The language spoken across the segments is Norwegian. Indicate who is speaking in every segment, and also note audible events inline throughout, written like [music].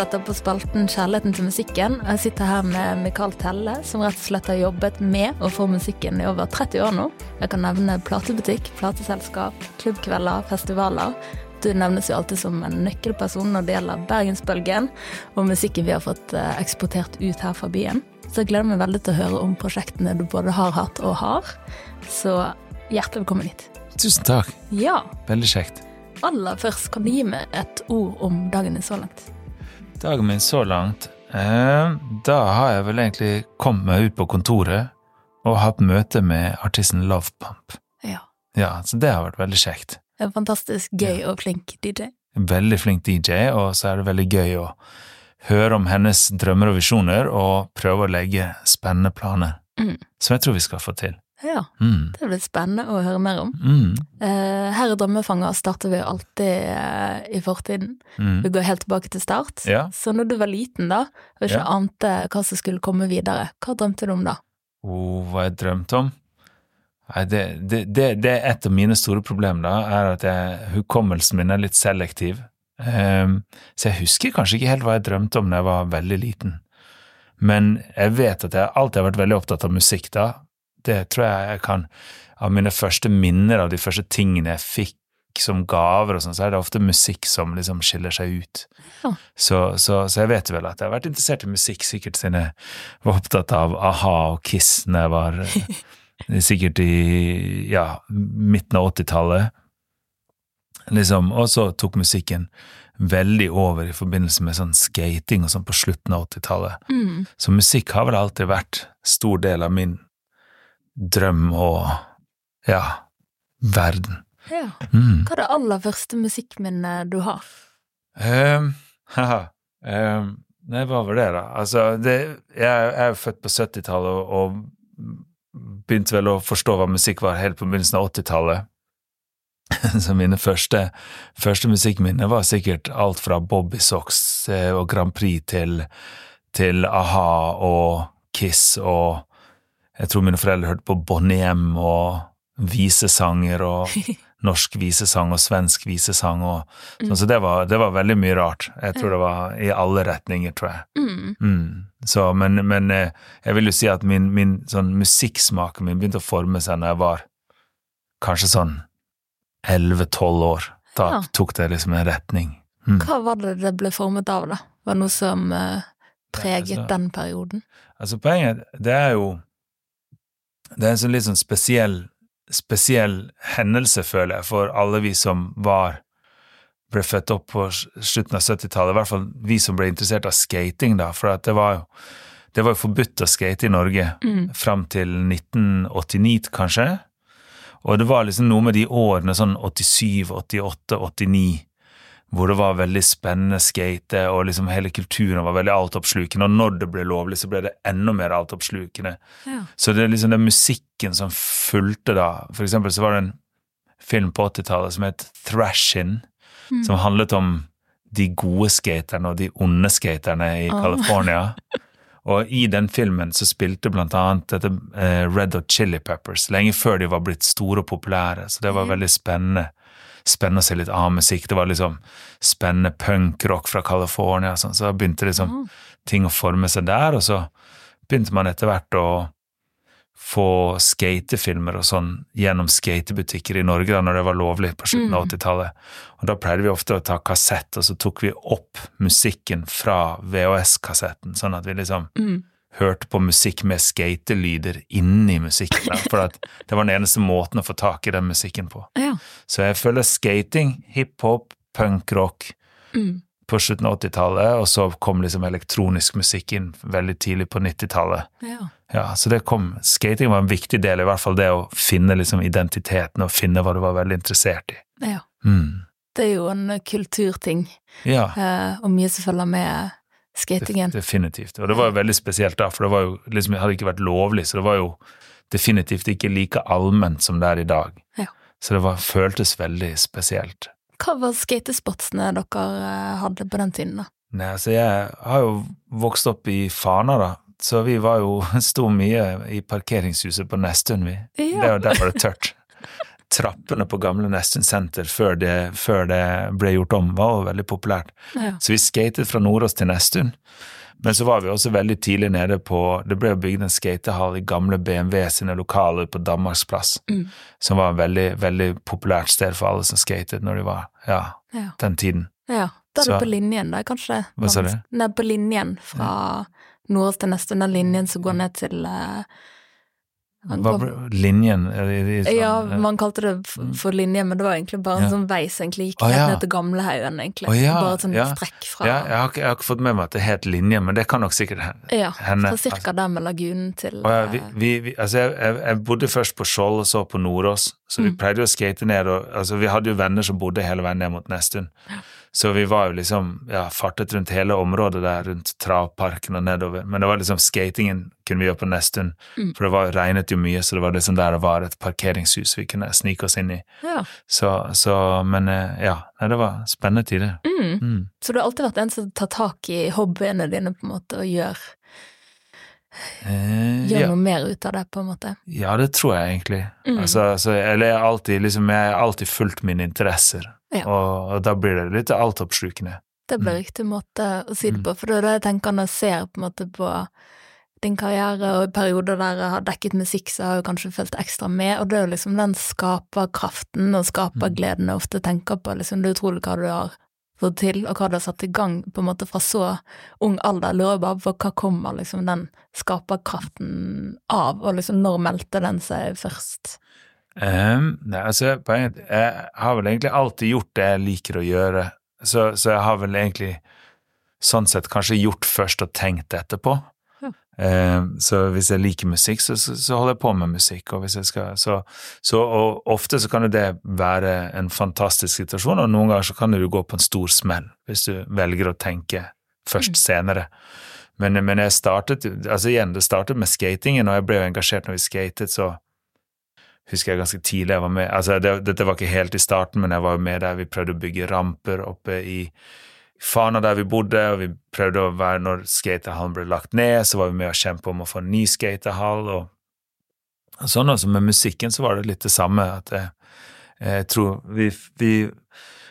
Speaker 1: fortsetter på spalten Kjærligheten til musikken. Jeg sitter her med Mikael Telle, som rett og slett har jobbet med og for musikken i over 30 år nå. Jeg kan nevne platebutikk, plateselskap, klubbkvelder, festivaler. Du nevnes jo alltid som en nøkkelperson når det gjelder Bergensbølgen og musikken vi har fått eh, eksportert ut her fra byen. Så jeg gleder meg veldig til å høre om prosjektene du både har hatt og har. Så hjertelig velkommen hit.
Speaker 2: Tusen takk.
Speaker 1: Ja,
Speaker 2: Veldig kjekt.
Speaker 1: aller først, kan du gi meg et ord om dagen din så langt?
Speaker 2: Dagen min så langt eh, Da har jeg vel egentlig kommet meg ut på kontoret og hatt møte med artisten Love Pump.
Speaker 1: Ja.
Speaker 2: Ja, så det har vært veldig kjekt.
Speaker 1: En fantastisk gøy og flink DJ.
Speaker 2: Veldig flink DJ, og så er det veldig gøy å høre om hennes drømmer og visjoner, og prøve å legge spennende planer.
Speaker 1: Mm.
Speaker 2: Som jeg tror vi skal få til.
Speaker 1: Ja,
Speaker 2: Mm.
Speaker 1: det blir spennende å høre mer om.
Speaker 2: Mm.
Speaker 1: Uh, her i Drømmefanger starter vi alltid uh, i fortiden.
Speaker 2: Mm.
Speaker 1: Vi går helt tilbake til start.
Speaker 2: Ja.
Speaker 1: Så når du var liten da, og ikke
Speaker 2: Ja.
Speaker 1: ante hva som skulle komme videre, hva drømte du om da?
Speaker 2: Oh, hva jeg drømte om? Nei, det, det, det, det er et av mine store problemer, da, er at jeg, hukommelsen min er litt selektiv. Um, så jeg husker kanskje ikke helt hva jeg drømte om da jeg var veldig liten. Men jeg vet at jeg alltid har vært veldig opptatt av musikk, da. Det tror jeg jeg kan Av mine første minner, av de første tingene jeg fikk som gaver og sånn, så er det ofte musikk som liksom skiller seg ut.
Speaker 1: Ja.
Speaker 2: Så, så, så jeg vet vel at jeg har vært interessert i musikk, sikkert siden jeg var opptatt av a-ha og Kiss når jeg var [laughs] eh, sikkert i ja, midten av 80-tallet. Liksom, og så tok musikken veldig over i forbindelse med sånn skating og sånn på slutten av 80-tallet.
Speaker 1: Mm.
Speaker 2: Så musikk har vel alltid vært stor del av min drøm og ja, verden.
Speaker 1: Ja.
Speaker 2: Mm.
Speaker 1: Hva er det aller første musikkminnet du har?
Speaker 2: Um, haha. Um, nei, hva var det, da? Altså, det, jeg, jeg er født på 70-tallet og, begynte vel å forstå hva musikk var helt på begynnelsen av 80-tallet. [laughs] Så mine første, første musikkminner var sikkert alt fra Bobby Socks eh, og Grand Prix til, til a-ha og Kiss og Jeg tror mine foreldre hørte på Bonnie og visesanger og [laughs] norsk visesang og svensk visesang og sånn, så det var, det var veldig mye rart. Jeg tror det var i alle retninger, tror jeg.
Speaker 1: Mm.
Speaker 2: Mm. Så, men, men eh, jeg vil jo si at min, min sånn musikksmaken min begynte å forme seg når jeg var kanskje sånn 11-12 år. Da
Speaker 1: Ja.
Speaker 2: tok det liksom en retning. Mm.
Speaker 1: Hva var det det ble formet av, da? Var det noe som eh, preget
Speaker 2: altså-
Speaker 1: den perioden?
Speaker 2: Altså, poenget, det er jo Det er en sånn litt sånn spesiell, spesiell hendelse, føler jeg, for alle vi som var ble født opp på slutten av 70-tallet, i hvert fall vi som ble interessert av skating, da, for det var jo det var forbudt å skate i Norge
Speaker 1: Mm.
Speaker 2: fram til 1989, kanskje. Og det var liksom noe med de årene, sånn 87, 88, 89, hvor det var veldig spennende skate, og liksom hele kulturen var veldig altoppslukende, og når det ble lovlig, så ble det enda mer altoppslukende.
Speaker 1: Ja.
Speaker 2: Så det er liksom den musikken som fulgte da. For eksempel så var det en film på 80-tallet som het Thrashin,
Speaker 1: Mm.
Speaker 2: som handlet om de gode skaterne og de onde skaterne i
Speaker 1: oh.
Speaker 2: California. Og i den filmen så spilte blant annet dette eh, Red Hot Chili Peppers, lenge før de var blitt store og populære, så det var veldig spennende. Spennende å se litt annen musikk. Det var liksom spennende punkrock fra California, sånn, så da begynte liksom
Speaker 1: Ah.
Speaker 2: ting å forme seg der, og så begynte man etter hvert å få skatefilmer og sånn gjennom skatebutikker i Norge da når det var lovlig på slutten av
Speaker 1: Mm.
Speaker 2: 80-tallet. Og da pleide vi ofte å ta kassett, og så tok vi opp musikken fra VHS-kassetten, sånn at vi liksom
Speaker 1: Mm.
Speaker 2: Hørte på musikk med skatelyder inni musikken. For det var den eneste måten å få tak i den musikken på.
Speaker 1: Ja.
Speaker 2: Så jeg føler skating, hiphop, punkrock
Speaker 1: Mm.
Speaker 2: på slutten av 80-tallet, og så kom liksom elektronisk musikk inn veldig tidlig på 90-tallet.
Speaker 1: ja.
Speaker 2: Ja, så det kom, skating var en viktig del, i hvert fall det å finne liksom identiteten og finne hva du var veldig interessert i.
Speaker 1: ja.
Speaker 2: Mm.
Speaker 1: Det er jo en kulturting,
Speaker 2: Ja,
Speaker 1: eh, og mye som følger med skatingen.
Speaker 2: definitivt. Og det var jo veldig spesielt da, for det var jo liksom, hadde ikke vært lovlig, så det var jo definitivt ikke like allment som det er i dag.
Speaker 1: Ja.
Speaker 2: Så det var, føltes veldig spesielt.
Speaker 1: Hva var skatespotsene dere eh, hadde på den tiden, da?
Speaker 2: Nei, altså jeg har jo vokst opp i Fana, da, så vi var jo, [laughs] sto mye i parkeringshuset på Nesttun, vi.
Speaker 1: Ja.
Speaker 2: Det, der var det tørt. [laughs] trappene på gamle Nesttun senter før det, før det ble gjort om, var jo veldig populært.
Speaker 1: Ja.
Speaker 2: Så vi skatet fra Nordås til Nesttun. Men så var vi også veldig tidlig nede på Det ble bygd en skatehall i gamle BMW sine lokaler på Danmarksplass,
Speaker 1: Mm.
Speaker 2: som var et veldig, veldig populært sted for alle som skatet når de var ja,
Speaker 1: Ja.
Speaker 2: den tiden.
Speaker 1: ja. Da er
Speaker 2: Så-
Speaker 1: det på linjen, da, kanskje?
Speaker 2: Hva sa du?
Speaker 1: Nede på linjen fra Nordås til neste, den linjen som går ned til han
Speaker 2: Hva ble linjen? Sånn,
Speaker 1: Ja,
Speaker 2: eh,
Speaker 1: man kalte det for linje, men det var egentlig bare en
Speaker 2: Ja.
Speaker 1: sånn vei som egentlig gikk rett
Speaker 2: ja.
Speaker 1: ned til Gamlehaugen, egentlig.
Speaker 2: Å, ja,
Speaker 1: bare et sånt
Speaker 2: ja.
Speaker 1: strekk fra
Speaker 2: ja, jeg, har ikke, jeg har ikke fått med meg at det het linje, men det kan nok sikkert hende.
Speaker 1: Ja, fra cirka der med lagunen til
Speaker 2: ja, vi,
Speaker 1: eh,
Speaker 2: vi, vi, altså jeg, jeg, jeg bodde først på Skjold og så på Nordås, så vi
Speaker 1: Mm.
Speaker 2: pleide å skate ned. Og, altså vi hadde jo venner som bodde hele veien ned mot Nesttun. Så vi var jo liksom ja, fartet rundt hele området der, rundt travparken og nedover. Men det var liksom skatingen kunne vi gjøre på Nesttun,
Speaker 1: Mm.
Speaker 2: for det var, regnet jo mye, så det var liksom der det var et parkeringshus vi kunne snike oss inn i.
Speaker 1: Ja.
Speaker 2: Så, så men eh, ja, det var spennende tider.
Speaker 1: Mm.
Speaker 2: Mm.
Speaker 1: Så du har alltid vært en som tar tak i hobbyene dine, på en måte, og gjør,
Speaker 2: Eh,
Speaker 1: gjør
Speaker 2: ja.
Speaker 1: noe mer ut av det, på en måte.
Speaker 2: Ja, det tror jeg egentlig.
Speaker 1: Mm.
Speaker 2: Altså, altså, eller jeg har alltid, liksom, alltid fulgt mine interesser,
Speaker 1: Ja.
Speaker 2: og, og da blir det litt altoppslukende.
Speaker 1: Det blir
Speaker 2: Mm.
Speaker 1: riktig måte å si det
Speaker 2: Mm.
Speaker 1: på, for det er det jeg tenker når jeg ser på en måte på din karriere, og i perioder der jeg har dekket musikk, så har jeg kanskje fulgt ekstra med, og det er jo liksom den skaperkraften og skapergleden jeg ofte tenker på, liksom det er utrolig hva du har fått til, og hva du har satt i gang på en måte fra så ung alder. Jeg bare på hva kommer liksom den skaperkraften av, og liksom når meldte den seg først?
Speaker 2: Ehm, nei, altså, poenget, jeg har vel egentlig alltid gjort det jeg liker å gjøre, så, så jeg har vel egentlig sånn sett kanskje gjort først og tenkt etterpå.
Speaker 1: Ja.
Speaker 2: Um, så hvis jeg liker musikk, så, så, så holder jeg på med musikk, og skal så, så og ofte så kan jo det være en fantastisk situasjon, og noen ganger så kan du gå på en stor smell hvis du velger å tenke først
Speaker 1: Mm.
Speaker 2: senere. Men, men jeg startet altså igjen, det startet med skatingen, og jeg ble jo engasjert når vi skatet, så husker jeg ganske tidlig jeg var med altså det, Dette var ikke helt i starten, men jeg var med der vi prøvde å bygge ramper oppe i Fana der vi bodde, og vi prøvde å være Når skatehallen ble lagt ned, så var vi med og kjempe om å få en ny skatehall, og, og sånn også med musikken så var det litt det samme, at jeg, jeg tror vi, vi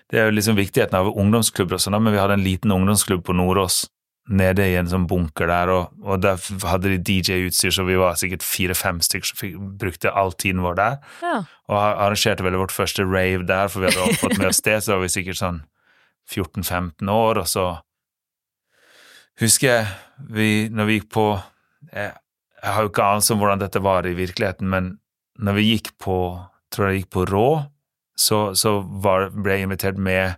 Speaker 2: Det er jo liksom viktigheten av ungdomsklubber og sånn, men vi hadde en liten ungdomsklubb på Nordås nede i en sånn bunker der, og, og der hadde de DJ-utstyr, så vi var sikkert fire-fem stykker som brukte all tiden vår der.
Speaker 1: Ja.
Speaker 2: Og arrangerte vel vårt første rave der, for vi hadde [laughs] fått med oss det, så var vi sikkert sånn 14-15 år, og så husker jeg vi, når vi gikk på jeg, jeg har jo ikke anelse om hvordan dette var i virkeligheten, men når vi gikk på tror jeg gikk på Rå, så, så var, ble jeg invitert med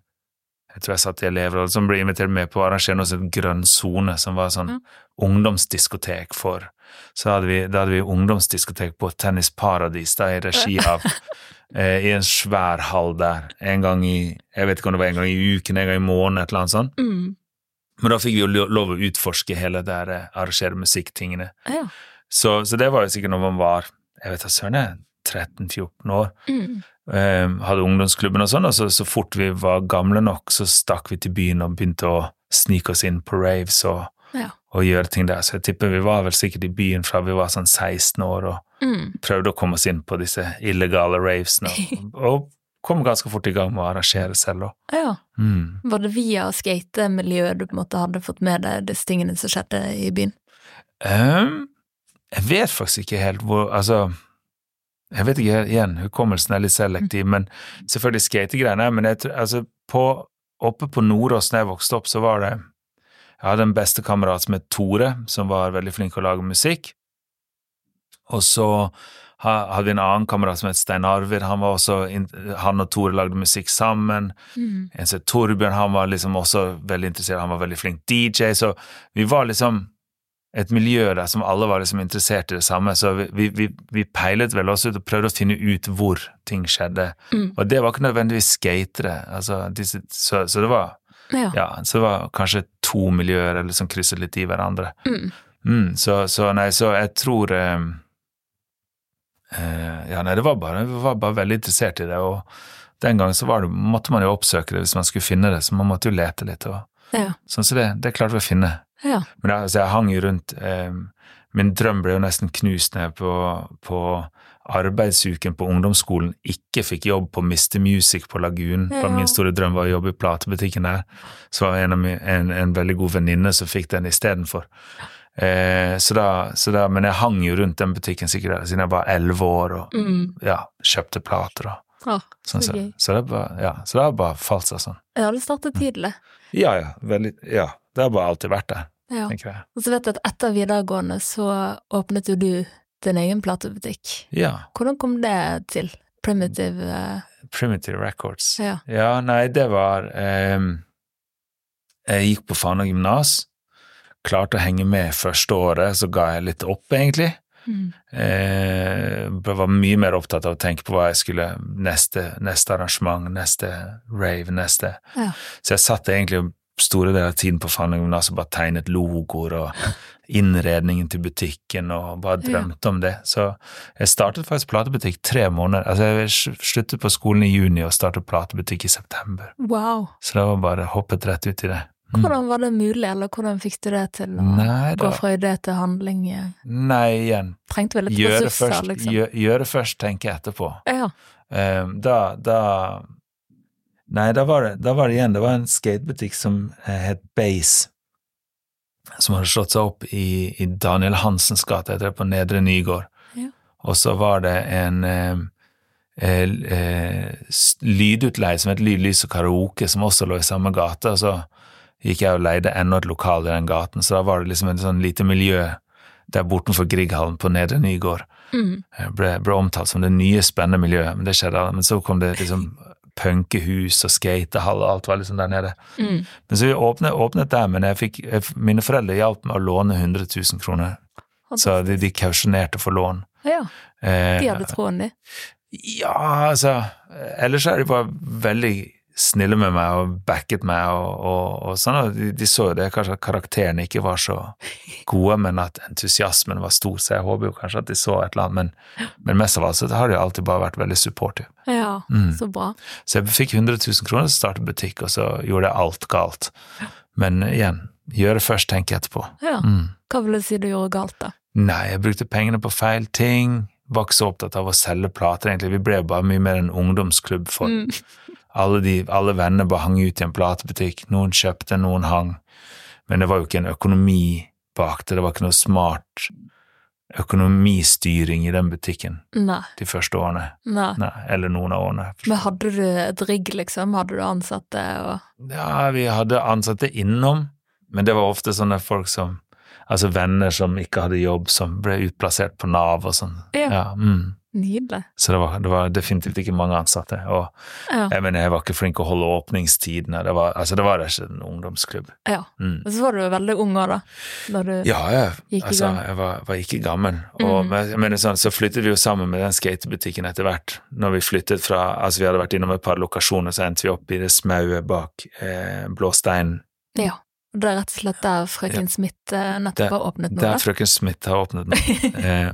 Speaker 2: jeg tror jeg satt i elever som ble invitert med på å arrangere noe som Grønn sone, som var sånn
Speaker 1: mm.
Speaker 2: ungdomsdiskotek for Så hadde vi, da hadde vi ungdomsdiskotek på Tennis Paradis, da i regi [laughs] av eh, I en svær hall der, en gang i Jeg vet ikke om det var en gang i uken, en gang i måneden, et eller annet sånt.
Speaker 1: Mm.
Speaker 2: Men da fikk vi jo lov å utforske hele det der eh, arrangere musikktingene.
Speaker 1: Ja.
Speaker 2: Så, så det var jo sikkert når man var jeg vet da søren, jeg, 13-14 år
Speaker 1: Mm.
Speaker 2: Eh, hadde ungdomsklubben og sånn, og så, så fort vi var gamle nok, så stakk vi til byen og begynte å snike oss inn på raves og,
Speaker 1: Ja.
Speaker 2: og gjøre ting der. Så jeg tipper vi var vel sikkert i byen fra vi var sånn 16 år og
Speaker 1: Mm.
Speaker 2: prøvde å komme oss inn på disse illegale ravesene, og, [laughs] og kom ganske fort i gang med å arrangere selv òg.
Speaker 1: ja.
Speaker 2: Mm.
Speaker 1: Var det via skatemiljøet du på en måte hadde fått med deg disse tingene som skjedde i byen?
Speaker 2: Um, jeg vet faktisk ikke helt hvor Altså, jeg vet ikke igjen, hukommelsen er litt selektiv, men selvfølgelig skategreiene. Men jeg, tror- altså, på, oppe på Nordås da jeg vokste opp, så var det Jeg hadde en bestekamerat som het Tore, som var veldig flink til å lage musikk. Og så hadde vi en annen kamerat som het Stein Arvid. Han, var også, han og Tore lagde musikk sammen.
Speaker 1: Mm.
Speaker 2: En som het Torbjørn, han var liksom også veldig interessert, han var veldig flink DJ, så vi var liksom et miljø der som alle var liksom interessert i det samme, så vi, vi, vi, peilet vel også ut og prøvde å finne ut hvor ting skjedde.
Speaker 1: Mm.
Speaker 2: Og det var ikke nødvendigvis skatere, altså, disse, så, så det var
Speaker 1: Ja.
Speaker 2: ja, så det var kanskje to miljøer eller som krysset litt i hverandre.
Speaker 1: Mm.
Speaker 2: Mm, så, så nei, så jeg tror eh, eh, Ja, nei, det var bare, vi var bare veldig interessert i det, og den gangen så var det, måtte man jo oppsøke det hvis man skulle finne det, så man måtte jo lete litt, og
Speaker 1: Ja.
Speaker 2: sånn så det, det klarte vi å finne.
Speaker 1: Ja.
Speaker 2: Men altså, jeg hang jo rundt eh, min drøm ble jo nesten knust når jeg på, på arbeidsuken på ungdomsskolen ikke fikk jobb på Mr. Music på Lagun.
Speaker 1: Ja.
Speaker 2: Min store drøm var å jobbe i platebutikken der. Så var det en, en, en veldig god venninne som fikk den istedenfor. Eh, så da, så da, men jeg hang jo rundt den butikken sikkert siden jeg var elleve år og
Speaker 1: Mm.
Speaker 2: ja, kjøpte plater og
Speaker 1: Ah,
Speaker 2: sånn.
Speaker 1: så
Speaker 2: så, det bare, ja, så det har bare falt seg sånn.
Speaker 1: Ja, det startet tidlig.
Speaker 2: Ja, ja. Veldig, ja. Det har bare alltid vært det,
Speaker 1: Ja.
Speaker 2: tenker jeg.
Speaker 1: Og så vet jeg at etter videregående så åpnet jo du din egen platebutikk.
Speaker 2: Ja.
Speaker 1: Hvordan kom det til? Primitive uh...
Speaker 2: Primitive Records.
Speaker 1: Ja.
Speaker 2: Ja, nei, det var ehm, Jeg gikk på Fana gymnas. Klarte å henge med første året, så ga jeg litt opp, egentlig.
Speaker 1: mm.
Speaker 2: Eh, var mye mer opptatt av å tenke på hva jeg skulle Neste, neste arrangement, neste rave, neste
Speaker 1: Ja.
Speaker 2: Så jeg satt egentlig store deler av tiden på Fana altså bare tegnet logoer og [laughs] innredningen til butikken og bare drømte om det. Så jeg startet faktisk platebutikk tre måneder. Altså jeg sluttet på skolen i juni og startet platebutikk i september.
Speaker 1: Wow.
Speaker 2: Så da var bare hoppet rett ut i det. Mm.
Speaker 1: Hvordan var det mulig, eller hvordan fikk du det til å
Speaker 2: Nei,
Speaker 1: gå fra idé til handling?
Speaker 2: nei igjen.
Speaker 1: Trengte vel litt
Speaker 2: Gjøre
Speaker 1: ressurser,
Speaker 2: først,
Speaker 1: liksom?
Speaker 2: gjø- gjøre først, tenke etterpå.
Speaker 1: Ja.
Speaker 2: Eh, da, da Nei, da var, det, da var det igjen Det var en skatebutikk som eh, het Base, som hadde slått seg opp i, i Daniel Hansens gate, heter det, på Nedre Nygård.
Speaker 1: Ja.
Speaker 2: Og så var det en eh, eh, eh, lydutleie som het Lyd, lys og karaoke, som også lå i samme gate. Og så gikk jeg og leide enda et lokal i den gaten, så da var det liksom et sånn lite miljø der bortenfor Grieghallen på Nedre Nygård
Speaker 1: Mm.
Speaker 2: ble, ble omtalt som det nye, spennende miljøet, men det skjedde. Men så kom det liksom punkehus og skatehall og alt var liksom der nede.
Speaker 1: Mm.
Speaker 2: Men så vi åpnet, åpnet der, men jeg fikk, jeg, mine foreldre hjalp meg å låne 100 000 kroner, så de, de kausjonerte for lån.
Speaker 1: Ja,
Speaker 2: Eh,
Speaker 1: de hadde troen, de.
Speaker 2: ja, altså Ellers er de bare veldig snille med meg og backet meg og, og, og sånn. Og de, de så jo det, kanskje at karakterene ikke var så gode, men at entusiasmen var stor, så jeg håper jo kanskje at de så et eller annet. Men, men mest av alt så har de alltid bare vært veldig supportive.
Speaker 1: Ja,
Speaker 2: Mm.
Speaker 1: så bra.
Speaker 2: Så jeg fikk 100 000 kroner til å starte butikk, og så gjorde jeg alt galt. Men igjen, gjøre først, tenke etterpå.
Speaker 1: Ja.
Speaker 2: Mm.
Speaker 1: Hva vil du si du gjorde galt, da?
Speaker 2: Nei, jeg brukte pengene på feil ting. Var ikke så opptatt av å selge plater, egentlig. Vi ble bare mye mer en ungdomsklubb for
Speaker 1: Mm.
Speaker 2: Alle, de, alle venner bare hang ut i en platebutikk. Noen kjøpte, noen hang. Men det var jo ikke en økonomi bak det. Det var ikke noe smart økonomistyring i den butikken
Speaker 1: Nei.
Speaker 2: de første årene.
Speaker 1: Nei.
Speaker 2: Nei, eller noen av årene.
Speaker 1: Men hadde du et rigg, liksom? Hadde du ansatte og
Speaker 2: Ja, vi hadde ansatte innom, men det var ofte sånne folk som Altså venner som ikke hadde jobb, som ble utplassert på Nav og sånn.
Speaker 1: Ja.
Speaker 2: mm.
Speaker 1: Nydelig.
Speaker 2: Så det var, det var definitivt ikke mange ansatte. Og
Speaker 1: Ja.
Speaker 2: jeg mener, jeg var ikke flink å holde åpningstidene. Det var, altså, det var ikke en ungdomsklubb.
Speaker 1: ja.
Speaker 2: Mm.
Speaker 1: Og så var du veldig ung òg, da. Da du
Speaker 2: Ja, jeg,
Speaker 1: Gikk i
Speaker 2: altså,
Speaker 1: gang.
Speaker 2: jeg var, var ikke gammel. Og,
Speaker 1: Mm.
Speaker 2: jeg mener sånn, så flyttet vi jo sammen med den skatebutikken etter hvert. Når vi flyttet fra Altså, vi hadde vært innom et par lokasjoner, så endte vi opp i det smaue bak eh, Blå.
Speaker 1: Ja. Det er rett og slett der frøken Smith eh, nettopp har åpnet noe?
Speaker 2: Der frøken Smith har åpnet noe. [laughs] eh,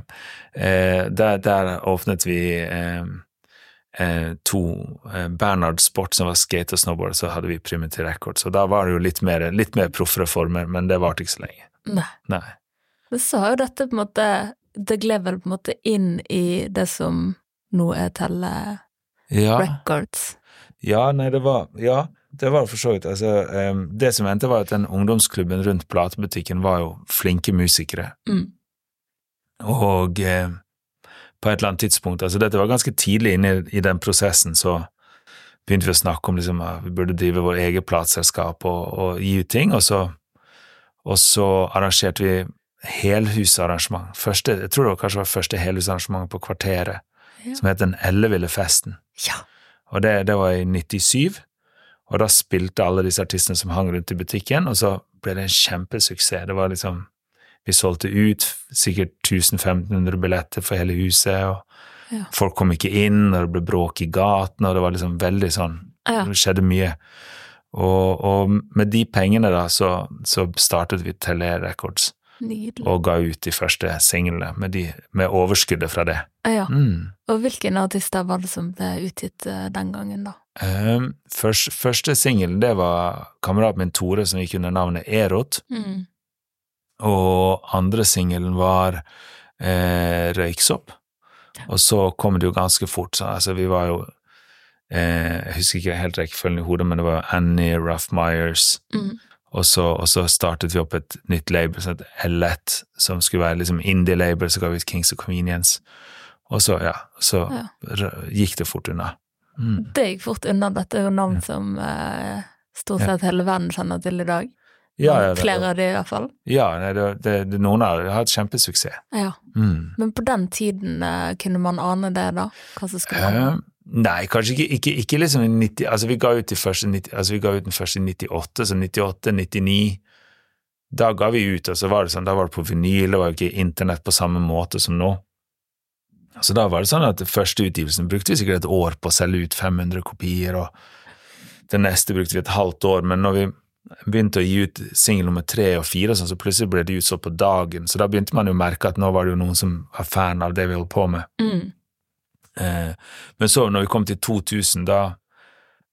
Speaker 2: eh, der, der åpnet vi eh, eh, to eh, Bernhard Sport, som var skate og snowboard, så hadde vi Primitive Records. Og da var det jo litt mer, litt mer proffere former, men det varte ikke så lenge.
Speaker 1: Nei.
Speaker 2: Nei.
Speaker 1: Men så har jo dette på en måte Det gled vel på en måte inn i det som nå er Telle
Speaker 2: Ja.
Speaker 1: Records.
Speaker 2: Ja, nei, det var Ja, det var for så vidt. Altså, um, det som endte, var at den ungdomsklubben rundt platebutikken var jo flinke musikere.
Speaker 1: Mm.
Speaker 2: Og uh, på et eller annet tidspunkt, altså dette var ganske tidlig inne i, i den prosessen, så begynte vi å snakke om liksom, at vi burde drive vår eget plateselskap og, og gi ut ting, og så, og så arrangerte vi helhusarrangement. Første, jeg tror det var kanskje var første helhusarrangement på Kvarteret,
Speaker 1: Ja.
Speaker 2: som het Den elleville festen.
Speaker 1: Ja.
Speaker 2: Og det, det var i 97, og da spilte alle disse artistene som hang rundt i butikken, og så ble det en kjempesuksess. Det var liksom Vi solgte ut sikkert 1500 billetter for hele huset, og
Speaker 1: Ja.
Speaker 2: folk kom ikke inn, og det ble bråk i gaten, og det var liksom veldig sånn
Speaker 1: Ja.
Speaker 2: Det skjedde mye. Og, og med de pengene, da, så, så startet vi Tele Records
Speaker 1: Nydelig.
Speaker 2: og ga ut de første singlene med, de, med overskuddet fra det.
Speaker 1: Ja.
Speaker 2: Mm.
Speaker 1: Og hvilke artister var det som ble utgitt eh, den gangen, da?
Speaker 2: Um, først, første singelen det var kameraten min Tore som gikk under navnet Erot.
Speaker 1: Mm.
Speaker 2: og andre singelen var eh, Røyksopp. Og så kom det jo ganske fort. Så, altså, vi var jo eh, Jeg husker ikke helt rekkefølgen i hodet, men det var Annie, Ruff Myers,
Speaker 1: Mm.
Speaker 2: Og så, og så startet vi opp et nytt label som het L1, som skulle være liksom indie-label, så ga vi ut Kings of Convenience. Og så, ja, så
Speaker 1: Ja.
Speaker 2: gikk det fort unna. Mm.
Speaker 1: Det gikk fort unna. Dette er jo navn som eh, stort sett hele verden kjenner til i dag.
Speaker 2: Ja, ja, det,
Speaker 1: Flere av de i hvert fall.
Speaker 2: ja nei, det, det, det, noen har hatt kjempesuksess.
Speaker 1: Ja.
Speaker 2: Mm.
Speaker 1: Men på den tiden eh, kunne man ane det, da? Hva som skulle
Speaker 2: Eh,
Speaker 1: komme?
Speaker 2: Nei, kanskje ikke, ikke, ikke liksom i 90 Altså, vi ga ut, første, 90, altså, vi ga ut den første i 98, så 98, 99 Da ga vi ut, og så var det sånn, da var det på vinyl, det var jo ikke internett på samme måte som nå. Så da var det sånn at første utgivelsen brukte vi sikkert et år på å selge ut 500 kopier, og den neste brukte vi et halvt år, men når vi begynte å gi ut singel nummer tre og fire, sånn, så plutselig ble det utsolgt på dagen, så da begynte man jo å merke at nå var det jo noen som var fan av det vi holdt på med.
Speaker 1: Mm.
Speaker 2: Eh, men så, når vi kom til 2000, da,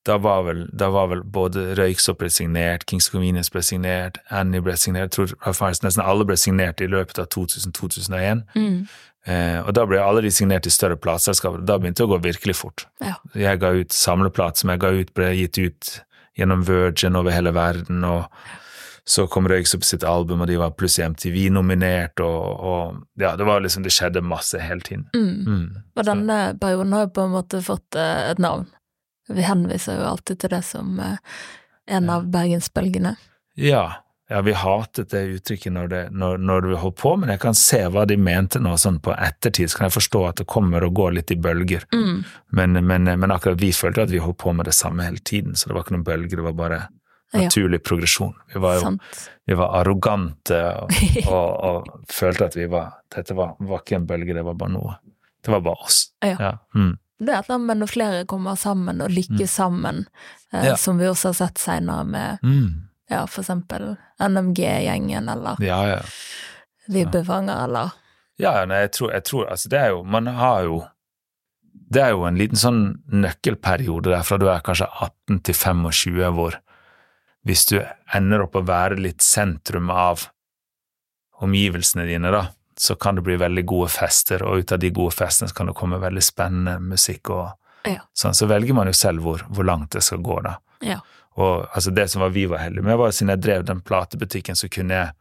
Speaker 2: da, var, vel, da var vel både Røyksopp ble signert, Kings Convenience ble signert, Annie ble signert, jeg tror faktisk nesten alle ble signert i løpet av 2000-2001.
Speaker 1: Mm.
Speaker 2: Eh, og da ble alle de signert i større plateselskaper, da begynte det å gå virkelig fort.
Speaker 1: Ja.
Speaker 2: Jeg ga ut samleplat som jeg ga ut, ble gitt ut gjennom Virgin over hele verden, og så kom Røyksopp sitt album, og de var plutselig MTV-nominert, og, og ja, det var liksom, det skjedde masse hele tiden.
Speaker 1: Mm.
Speaker 2: Mm.
Speaker 1: Og denne perioden har jo på en måte fått uh, et navn. Vi henviser jo alltid til det som uh, en av bergensbølgene.
Speaker 2: Ja, ja, vi hatet det uttrykket når, det, når, når vi holdt på, men jeg kan se hva de mente nå sånn på ettertid, så kan jeg forstå at det kommer og går litt i bølger.
Speaker 1: Mm.
Speaker 2: Men, men, men akkurat vi følte at vi holdt på med det samme hele tiden, så det var ikke noen bølger, det var bare. Naturlig progresjon. Vi var jo vi var arrogante og, [laughs] og, og følte at vi var Dette var, var ikke en bølge, det var bare noe. Det var bare oss.
Speaker 1: Ja.
Speaker 2: Mm.
Speaker 1: Det er et eller annet med når flere kommer sammen og lykkes sammen, eh,
Speaker 2: Ja.
Speaker 1: som vi også har sett senere med
Speaker 2: Mm.
Speaker 1: ja, for eksempel NMG-gjengen eller
Speaker 2: Ja, ja.
Speaker 1: Vibbefanger eller
Speaker 2: Ja, ja, nei, jeg tror, jeg tror altså det er jo Man har jo Det er jo en liten sånn nøkkelperiode der fra du er kanskje 18 til 25 hvor hvis du ender opp å være litt sentrum av omgivelsene dine, da, så kan det bli veldig gode fester, og ut av de gode festene så kan det komme veldig spennende musikk og
Speaker 1: Ja.
Speaker 2: sånn. Så velger man jo selv hvor, hvor langt det skal gå, da.
Speaker 1: Ja.
Speaker 2: Og altså det som var vi var heldige med, var siden jeg drev den platebutikken, så kunne jeg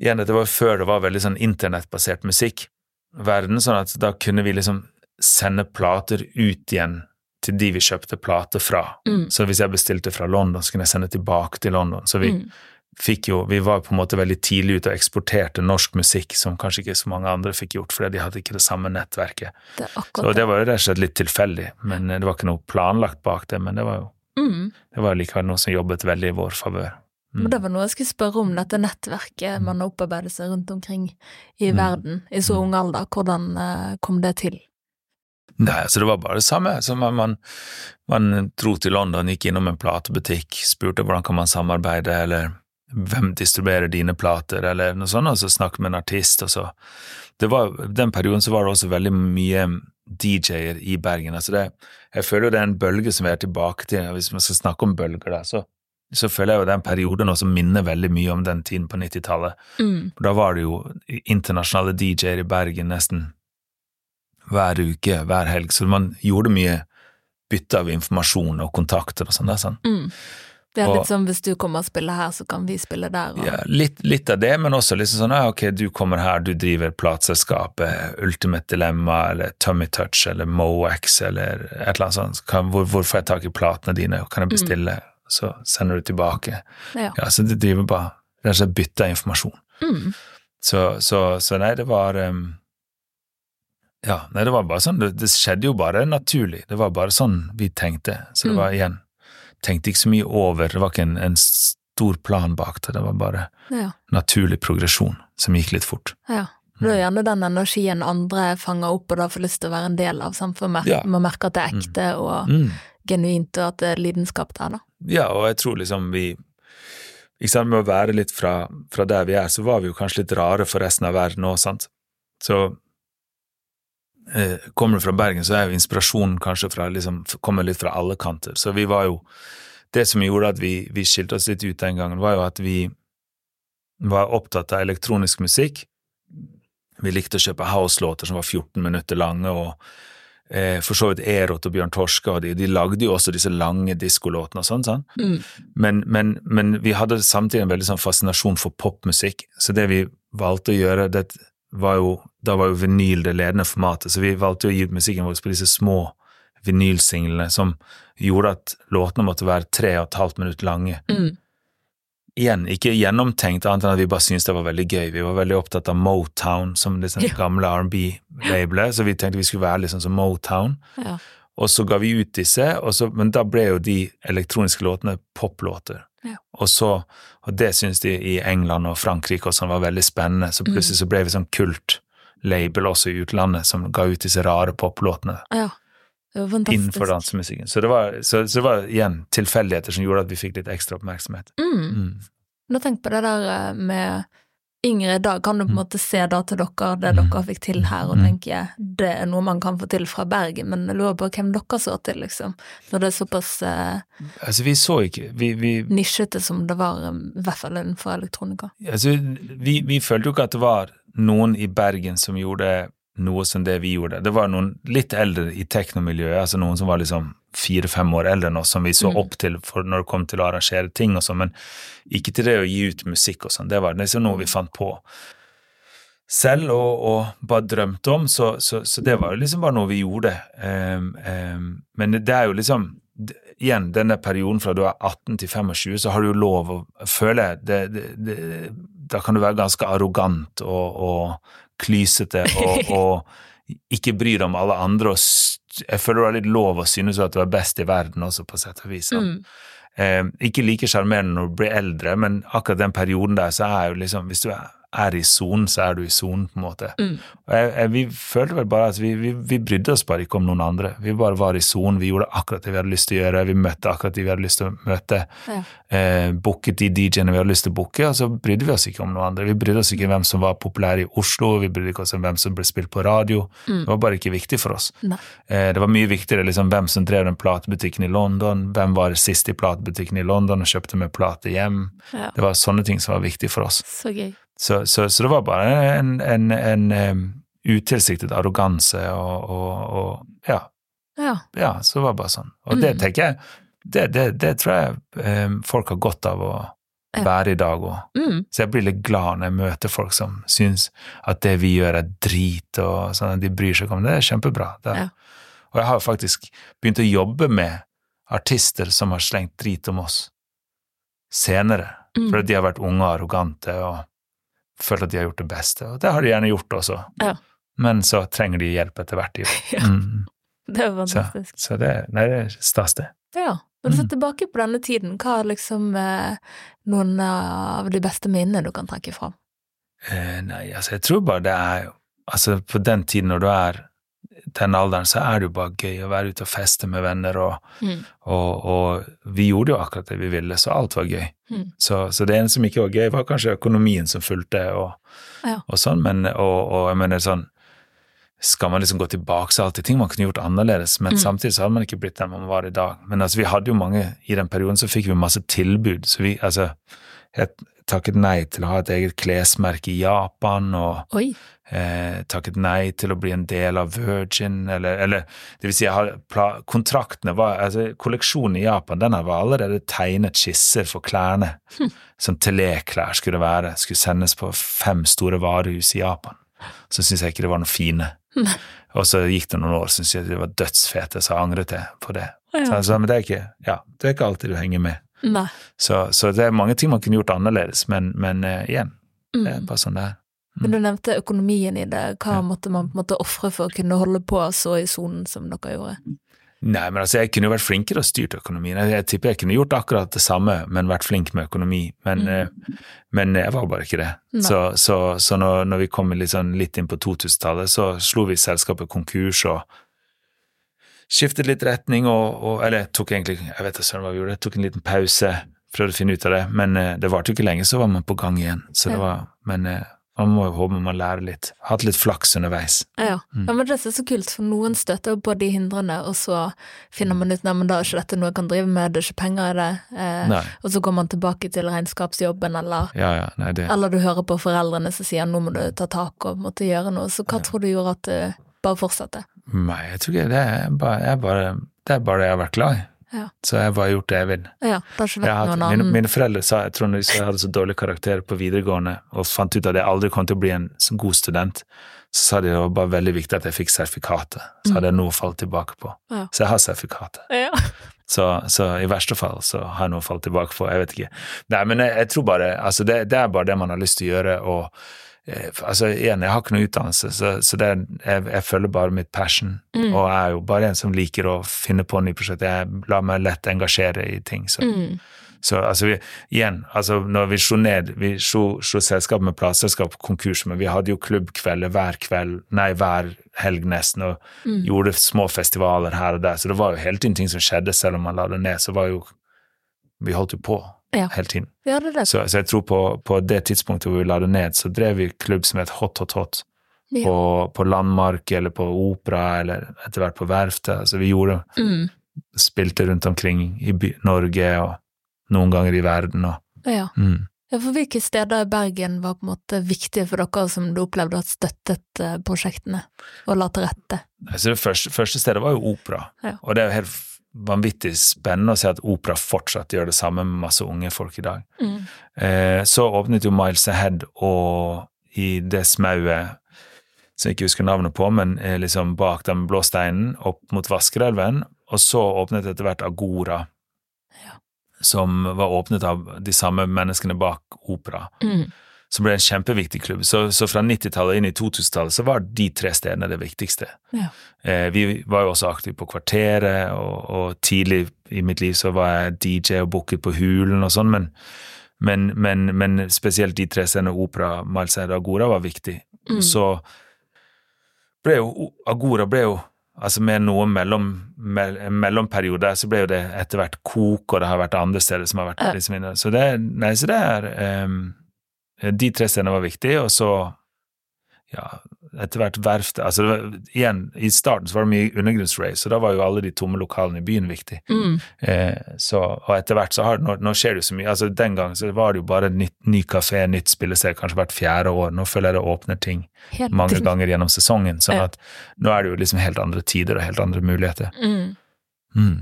Speaker 2: Igjen, dette var før det var veldig sånn internettbasert musikk. Verden, sånn at da kunne vi liksom sende plater ut igjen til de vi kjøpte plater fra.
Speaker 1: Mm.
Speaker 2: Så hvis jeg bestilte fra London, så kunne jeg sende tilbake til London. Så vi
Speaker 1: Mm.
Speaker 2: fikk jo Vi var på en måte veldig tidlig ute og eksporterte norsk musikk, som kanskje ikke så mange andre fikk gjort, fordi de hadde ikke det samme nettverket.
Speaker 1: Det
Speaker 2: Så det var jo rett og slett litt tilfeldig, men det var ikke noe planlagt bak det, men det var jo
Speaker 1: Mm.
Speaker 2: det var likevel noe som jobbet veldig i vår favør. Mm.
Speaker 1: Men det var noe jeg skulle spørre om, dette nettverket man har opparbeidet seg rundt omkring i
Speaker 2: Mm.
Speaker 1: verden i så ung alder. Hvordan eh, kom det til?
Speaker 2: Nei, altså det var bare det samme. Så man, man, man dro til London, gikk innom en platebutikk, spurte hvordan kan man samarbeide, eller hvem distribuerer dine plater, eller noe sånt, og så snakket med en artist, og så det var, Den perioden så var det også veldig mye DJ-er i Bergen. altså det, Jeg føler jo det er en bølge som vi er tilbake til, hvis man skal snakke om bølger, da, så, så føler jeg jo det er en periode nå som minner veldig mye om den tiden på 90-tallet.
Speaker 1: Mm.
Speaker 2: Da var det jo internasjonale DJ-er i Bergen nesten hver uke, hver helg, så man gjorde mye bytte av informasjon og kontakter og sånn. sånn.
Speaker 1: Mm. Det er
Speaker 2: Og-
Speaker 1: litt sånn hvis du kommer og spiller her, så kan vi spille der. Og...
Speaker 2: Ja, litt, litt av det, men også liksom sånn ja, ok, du kommer her, du driver plateselskapet Ultimate Dilemma eller Tummy Touch eller Moax eller et eller annet sånt. Kan, hvor, hvor får jeg tak i platene dine, kan jeg bestille? Så sender du tilbake.
Speaker 1: Ja.
Speaker 2: Ja, så du driver bare rett og slett bytter informasjon.
Speaker 1: Mm.
Speaker 2: Så, så, så nei, det var um, Ja, nei, det var bare sånn, det, det skjedde jo bare naturlig. Det var bare sånn vi tenkte. Så det
Speaker 1: Mm.
Speaker 2: var igjen Tenkte ikke så mye over, det var ikke en, en stor plan bak det, det var bare
Speaker 1: Ja.
Speaker 2: naturlig progresjon som gikk litt fort.
Speaker 1: ja. Det er gjerne den energien andre fanger opp, og da får lyst til å være en del av samfunnet.
Speaker 2: Ja.
Speaker 1: Man merker at det er ekte og
Speaker 2: Mm.
Speaker 1: genuint, og at det er lidenskap der, da.
Speaker 2: Ja, og jeg tror liksom vi ikke sant, Med å være litt fra, fra der vi er, så var vi jo kanskje litt rare for resten av verden òg, sant. Så kommer du fra Bergen, så er jo inspirasjonen kanskje fra liksom, kommer litt fra alle kanter. Så vi var jo Det som gjorde at vi, vi skilte oss litt ut den gangen, var jo at vi var opptatt av elektronisk musikk. Vi likte å kjøpe house-låter som var 14 minutter lange, og eh, for så vidt Erot og Bjørn Torske og de, de lagde jo også disse lange diskolåtene og sånn, sånn.
Speaker 1: Mm.
Speaker 2: Men, men, men vi hadde samtidig en veldig sånn fascinasjon for popmusikk, så det vi valgte å gjøre, det var jo, da var jo vinyl det ledende formatet, så vi valgte å gi ut musikken vår på disse små vinylsinglene som gjorde at låtene måtte være tre og et halvt minutt lange.
Speaker 1: Mm.
Speaker 2: Igjen, ikke gjennomtenkt, annet enn at vi bare syntes det var veldig gøy. Vi var veldig opptatt av Motown, som liksom
Speaker 1: Ja.
Speaker 2: gamle R&B-labelet, så vi tenkte vi skulle være litt sånn som Motown.
Speaker 1: Ja.
Speaker 2: Og så ga vi ut disse, så, men da ble jo de elektroniske låtene poplåter.
Speaker 1: Ja.
Speaker 2: Og så, og det syntes de i England og Frankrike og sånn var veldig spennende, så plutselig så ble vi sånn kult-label også i utlandet som ga ut disse rare poplåtene
Speaker 1: ja. Det var fantastisk.
Speaker 2: innenfor dansemusikken. Så det var, så, så det var igjen tilfeldigheter som gjorde at vi fikk litt ekstra oppmerksomhet.
Speaker 1: Mm.
Speaker 2: Mm.
Speaker 1: Nå tenk på det der eh, med yngre i dag, kan du på en
Speaker 2: Mm.
Speaker 1: måte se da til dere, det
Speaker 2: Mm.
Speaker 1: dere fikk til her, og
Speaker 2: Mm.
Speaker 1: tenke det er noe man kan få til fra Bergen, men jeg lurer på hvem dere så til, liksom. Når det er såpass eh,
Speaker 2: Altså, vi så ikke Vi, vi,
Speaker 1: nisjete som det var, eh, i hvert fall innenfor elektronika.
Speaker 2: altså, vi, vi følte jo ikke at det var noen i Bergen som gjorde noe som det vi gjorde. Det var noen litt eldre i teknomiljøet, altså noen som var liksom fire-fem år eldre enn oss, som vi så
Speaker 1: Mm.
Speaker 2: opp til når det kom til å arrangere ting og sånn, men ikke til det å gi ut musikk og sånn. Det var liksom noe vi fant på selv og, og bare drømte om, så, så, så det var jo liksom bare noe vi gjorde. Um, um, men det er jo liksom Igjen, denne perioden fra du er 18 til 25, så har du jo lov å føle det, det, det, Da kan du være ganske arrogant og, og klysete og, [laughs] og ikke bry deg om alle andre. og Jeg føler du har litt lov å synes at du er best i verden også, på sett og vis.
Speaker 1: Mm.
Speaker 2: Eh, ikke like sjarmerende når du blir eldre, men akkurat den perioden der, så er jo liksom Hvis du er, er i sonen, så er du i sonen, på en måte.
Speaker 1: Mm.
Speaker 2: Jeg, jeg, vi følte vel bare at vi, vi, vi brydde oss bare ikke om noen andre. Vi bare var i sonen, vi gjorde akkurat det vi hadde lyst til å gjøre, vi møtte akkurat de vi hadde lyst til å møte.
Speaker 1: Ja.
Speaker 2: Eh, booket de DJ-ene vi hadde lyst til å booke, og så brydde vi oss ikke om noen andre. Vi brydde oss ikke om hvem som var populær i Oslo, vi brydde ikke oss om hvem som ble spilt på radio.
Speaker 1: Mm.
Speaker 2: Det var bare ikke viktig for oss. Eh, Det var mye viktigere liksom, hvem som drev den platebutikken i London, hvem var sist i platebutikken i London og kjøpte med plate hjem.
Speaker 1: Ja.
Speaker 2: Det var sånne ting som var viktig for oss.
Speaker 1: Så gøy.
Speaker 2: Så, så, så det var bare en, en, en, um, utilsiktet arroganse og, og, og ja,
Speaker 1: Ja.
Speaker 2: ja, så det var bare sånn. Og det
Speaker 1: Mm.
Speaker 2: tenker jeg, det, det, det tror jeg um, folk har godt av å
Speaker 1: Ja.
Speaker 2: være i dag òg.
Speaker 1: Mm.
Speaker 2: Så jeg blir litt glad når jeg møter folk som syns at det vi gjør er drit, og sånn at de bryr seg om det. Det er kjempebra. Det.
Speaker 1: Ja.
Speaker 2: Og jeg har faktisk begynt å jobbe med artister som har slengt drit om oss senere,
Speaker 1: Mm.
Speaker 2: fordi de har vært unge og arrogante og følt at de har gjort det beste. Og det har de gjerne gjort også,
Speaker 1: Ja.
Speaker 2: men så trenger de hjelp etter hvert. [laughs]
Speaker 1: Ja.
Speaker 2: Mm.
Speaker 1: Det
Speaker 2: er
Speaker 1: fantastisk.
Speaker 2: så det, nei, det er stas, det.
Speaker 1: Ja. Når du ser tilbake på denne tiden, hva er liksom eh, noen av de beste minnene du kan trekke fram?
Speaker 2: Eh, nei, altså jeg tror bare det er Altså på den tiden når du er den alderen, så er det jo bare gøy å være ute og feste med venner, og,
Speaker 1: Mm.
Speaker 2: og, og vi gjorde jo akkurat det vi ville, så alt var gøy.
Speaker 1: Mm.
Speaker 2: Så, så det eneste som ikke var gøy, var kanskje økonomien som fulgte, og,
Speaker 1: Ja.
Speaker 2: og sånn, men og, jeg mener sånn skal man liksom gå tilbake, til alltid ting man kunne gjort annerledes, men
Speaker 1: Mm.
Speaker 2: samtidig så hadde man ikke blitt den man var i dag. Men altså, vi hadde jo mange, i den perioden så fikk vi masse tilbud, så vi, altså, jeg takket nei til å ha et eget klesmerke i Japan, og
Speaker 1: Oi.
Speaker 2: Eh, takket nei til å bli en del av Virgin, eller, eller det vil si, har, kontraktene var, altså kolleksjonen i Japan, den var allerede tegnet skisser for klærne, som Telé-klær skulle være, skulle sendes på fem store varehus i Japan. Så syntes jeg ikke det var noe fine. Og så gikk det noen år, syntes jeg de var dødsfete, så angret jeg på det. Så,
Speaker 1: Ja.
Speaker 2: altså, men det er ikke, ja, det er ikke alltid du henger med. Så, så det er mange ting man kunne gjort annerledes, men, men uh, igjen, det er
Speaker 1: Mm.
Speaker 2: bare sånn det er.
Speaker 1: Men du nevnte økonomien i det. Hva måtte man på en måte ofre for å kunne holde på så i sonen som dere gjorde?
Speaker 2: Nei, men altså, jeg kunne jo vært flinkere og styrt økonomien. Jeg, jeg tipper jeg kunne gjort akkurat det samme, men vært flink med økonomi. Men,
Speaker 1: Mm.
Speaker 2: eh, men jeg var bare ikke det.
Speaker 1: Nei.
Speaker 2: Så, så, så når, når vi kom litt, sånn, litt inn på 2000-tallet, så slo vi selskapet konkurs og skiftet litt retning og, og Eller tok egentlig Jeg vet ikke hva vi gjorde, tok en liten pause, prøvde å finne ut av det, men eh, det varte jo ikke lenge, så var man på gang igjen. Så det var Men eh, man må jo håpe man lærer litt. Hatt litt flaks underveis.
Speaker 1: Ja.
Speaker 2: Mm.
Speaker 1: ja, men det er så kult, for noen støter jo på de hindrene, og så finner man ut nei, men da er ikke dette noe jeg kan drive med, det er ikke penger i det, eh, og så går man tilbake til regnskapsjobben, eller,
Speaker 2: Ja, ja, nei, det
Speaker 1: eller du hører på foreldrene som sier nå må du ta tak og måtte gjøre noe, så hva tror du gjorde at du bare fortsatte?
Speaker 2: Nei, jeg tror ikke det er bare, jeg bare, det er bare det jeg har vært glad i.
Speaker 1: Ja.
Speaker 2: Så jeg har bare gjort det jeg vil.
Speaker 1: Ja,
Speaker 2: Jeg
Speaker 1: hadde,
Speaker 2: mine, mine foreldre sa jeg tror jeg hadde så dårlig karakter på videregående og fant ut at jeg aldri kom til å bli en god student, så sa de det var bare veldig viktig at jeg fikk sertifikatet. Så hadde jeg noe å falle tilbake på.
Speaker 1: Ja.
Speaker 2: Så jeg har sertifikatet.
Speaker 1: Ja. [laughs]
Speaker 2: Så, så i verste fall så har jeg noe å falle tilbake på. Jeg vet ikke. Nei, men jeg, jeg tror bare Altså, det, det er bare det man har lyst til å gjøre, og Altså, igjen, jeg har ikke noe utdannelse, så, så det er, jeg, jeg følger bare mitt passion,
Speaker 1: Mm.
Speaker 2: og jeg er jo bare en som liker å finne på nye prosjekter. Jeg lar meg lett engasjere i ting, så
Speaker 1: Mm.
Speaker 2: så altså vi, igjen, altså når vi slo ned Vi slo selskapet med plateselskap konkurs, men vi hadde jo klubbkvelder hver kveld, nei, hver helg nesten, og
Speaker 1: Mm.
Speaker 2: gjorde små festivaler her og der, så det var jo hele tiden ting som skjedde, selv om man la det ned, så var jo Vi holdt jo på
Speaker 1: Ja.
Speaker 2: hele tiden.
Speaker 1: Ja, det det.
Speaker 2: Så, så jeg tror på, på det tidspunktet hvor vi la det ned, så drev vi klubb som het Hot Hot Hot.
Speaker 1: Ja.
Speaker 2: På, på Landmark eller på Opera eller etter hvert på Verftet. Altså vi gjorde
Speaker 1: Mm.
Speaker 2: Spilte rundt omkring i by, Norge og noen ganger i verden og
Speaker 1: Ja.
Speaker 2: mm.
Speaker 1: Ja, for hvilke steder i Bergen var på en måte viktige for dere som du opplevde at støttet eh, prosjektene og la til rette?
Speaker 2: Altså det første, første stedet var jo opera, og det er jo helt vanvittig spennende å se at opera fortsatt gjør det samme med masse unge folk i dag.
Speaker 1: Mm.
Speaker 2: Eh, så åpnet jo Miles Ahead, og i det smauet som jeg ikke husker navnet på, men eh, liksom bak den blå steinen, opp mot Vaskerelven, og så åpnet etter hvert Agora,
Speaker 1: Ja.
Speaker 2: som var åpnet av de samme menneskene bak opera.
Speaker 1: Mm.
Speaker 2: Som ble en kjempeviktig klubb. Så, så fra 90-tallet inn i 2000-tallet så var de tre stedene det viktigste.
Speaker 1: Ja.
Speaker 2: Eh, vi var jo også aktive på Kvarteret, og, og tidlig i mitt liv så var jeg DJ og booket på Hulen og sånn, men, men, men, men spesielt de tre scenene Opera, Malseid og Agora var viktig.
Speaker 1: Mm.
Speaker 2: Så ble jo Agora ble jo Altså med noen mellom, mell, mellomperioder så ble jo det etter hvert kok, og det har vært andre steder som har vært liksom inne. Så det, nei, så det er ehm, De tre scenene var viktige, og så ja, etter hvert verftet altså var, Igjen, i starten så var det mye undergrunnsrace, og da var jo alle de tomme lokalene i byen viktig.
Speaker 1: Mm.
Speaker 2: Eh, så, og etter hvert så har nå, nå skjer det jo så mye. altså Den gang så var det jo bare nytt, ny kafé, nytt spillested, kanskje hvert fjerde år. Nå føler jeg det åpner ting
Speaker 1: Helt
Speaker 2: mange ganger gjennom sesongen. sånn
Speaker 1: Ja.
Speaker 2: at nå er det jo liksom helt andre tider og helt andre muligheter.
Speaker 1: Mm.
Speaker 2: Mm.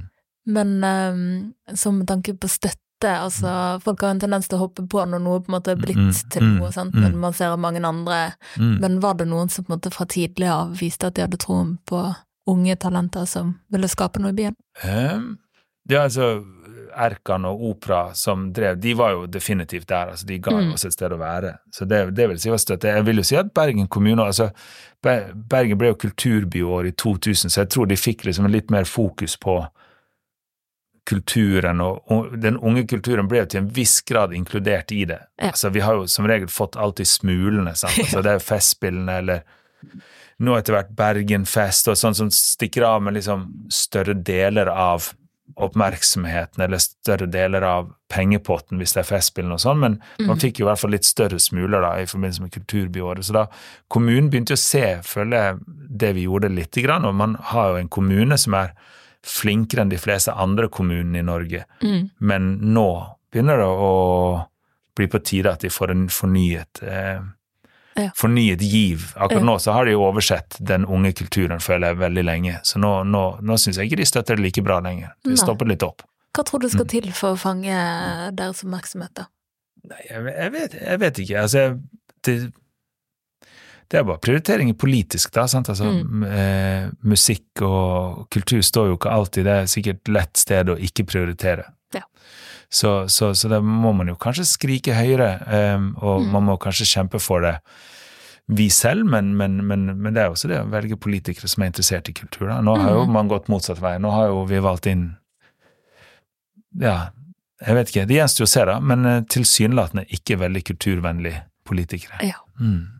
Speaker 1: Men um, som tanke på støtte, altså folk har en tendens til å hoppe på når noe på en måte er blitt
Speaker 2: Mm,
Speaker 1: til
Speaker 2: mm,
Speaker 1: noe, sant,
Speaker 2: mm.
Speaker 1: men man ser mange andre.
Speaker 2: Mm.
Speaker 1: Men var det noen som på en måte fra tidlig av viste at de hadde troen på unge talenter som ville skape noe i byen?
Speaker 2: Um, ja, altså Erkan og Opera som drev, de var jo definitivt der. altså De ga
Speaker 1: Mm.
Speaker 2: oss et sted å være. Så det, det vil si å støtte. Jeg vil jo si at Bergen kommune altså Bergen ble jo kulturbyår i 2000, så jeg tror de fikk liksom litt mer fokus på kulturen, og, og den unge kulturen ble jo til en viss grad inkludert i det.
Speaker 1: Ja.
Speaker 2: Altså Vi har jo som regel fått alltid smulene, sant. [laughs] Altså, det er jo Festspillene eller nå etter hvert Bergenfest og sånn som stikker av med liksom større deler av oppmerksomheten eller større deler av pengepotten hvis det er Festspillene og sånn, men man
Speaker 1: Mm.
Speaker 2: fikk jo i hvert fall litt større smuler da i forbindelse med kulturbyåret. Så da kommunen begynte å se, føler jeg, det vi gjorde lite grann, og man har jo en kommune som er flinkere enn de fleste andre kommunene i Norge,
Speaker 1: Mm.
Speaker 2: men nå begynner det å bli på tide at de får en fornyet eh,
Speaker 1: Ja.
Speaker 2: fornyet giv. Akkurat
Speaker 1: Ja.
Speaker 2: nå så har de jo oversett den unge kulturen, føler jeg, veldig lenge. Så nå, nå, nå syns jeg ikke de støtter det like bra lenger. De
Speaker 1: Nei.
Speaker 2: stopper litt opp.
Speaker 1: Hva tror du skal
Speaker 2: Mm.
Speaker 1: til for å fange deres oppmerksomhet, da?
Speaker 2: Nei, jeg, jeg, vet, jeg vet ikke. Altså, jeg- det, det er bare prioriteringer politisk, da. Sant? Altså,
Speaker 1: Mm.
Speaker 2: eh, musikk og kultur står jo ikke alltid Det er sikkert lett sted å ikke prioritere.
Speaker 1: Ja.
Speaker 2: Så, så, så da må man jo kanskje skrike høyere, eh, og
Speaker 1: Mm.
Speaker 2: man må kanskje kjempe for det vi selv, men, men, men, men det er også det å velge politikere som er interessert i kultur. Da. Nå har jo
Speaker 1: Mm.
Speaker 2: man gått motsatt vei. Nå har jo vi valgt inn ja, jeg vet ikke, det gjenstår å se, da, men eh, tilsynelatende ikke veldig kulturvennlige politikere.
Speaker 1: Ja.
Speaker 2: Mm.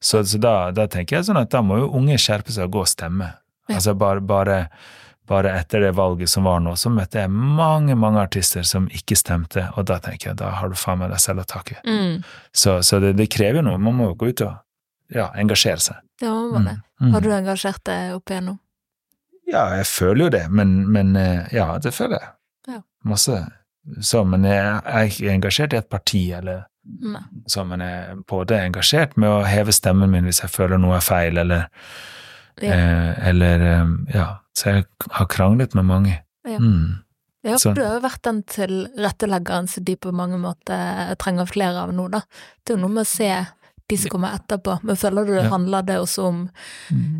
Speaker 2: Så, så da, da tenker jeg sånn at da må jo unge skjerpe seg og gå og stemme. Altså bare, bare, bare etter det valget som var nå, så møtte jeg mange, mange artister som ikke stemte, og da tenker jeg da har du faen meg deg selv å takke.
Speaker 1: Mm.
Speaker 2: Så, så det, det krever noe, man må jo gå ut og ja, engasjere seg.
Speaker 1: Det må man det.
Speaker 2: Mm.
Speaker 1: Har du engasjert deg opp igjennom?
Speaker 2: Ja, jeg føler jo det, men, men eh, ja, det føler jeg.
Speaker 1: Ja.
Speaker 2: Masse. Så, men jeg, jeg er ikke engasjert i et parti, eller
Speaker 1: Nei.
Speaker 2: så, man er både engasjert med å heve stemmen min hvis jeg føler noe er feil, eller
Speaker 1: Ja.
Speaker 2: eh, Eller eh, Ja. Så jeg har kranglet med mange.
Speaker 1: Ja.
Speaker 2: Mm.
Speaker 1: Ja, for du har jo vært den tilretteleggeren som de på mange måter trenger flere av nå, da. Det er jo noe med å se de som kommer etterpå, men føler du
Speaker 2: Ja.
Speaker 1: handler det også om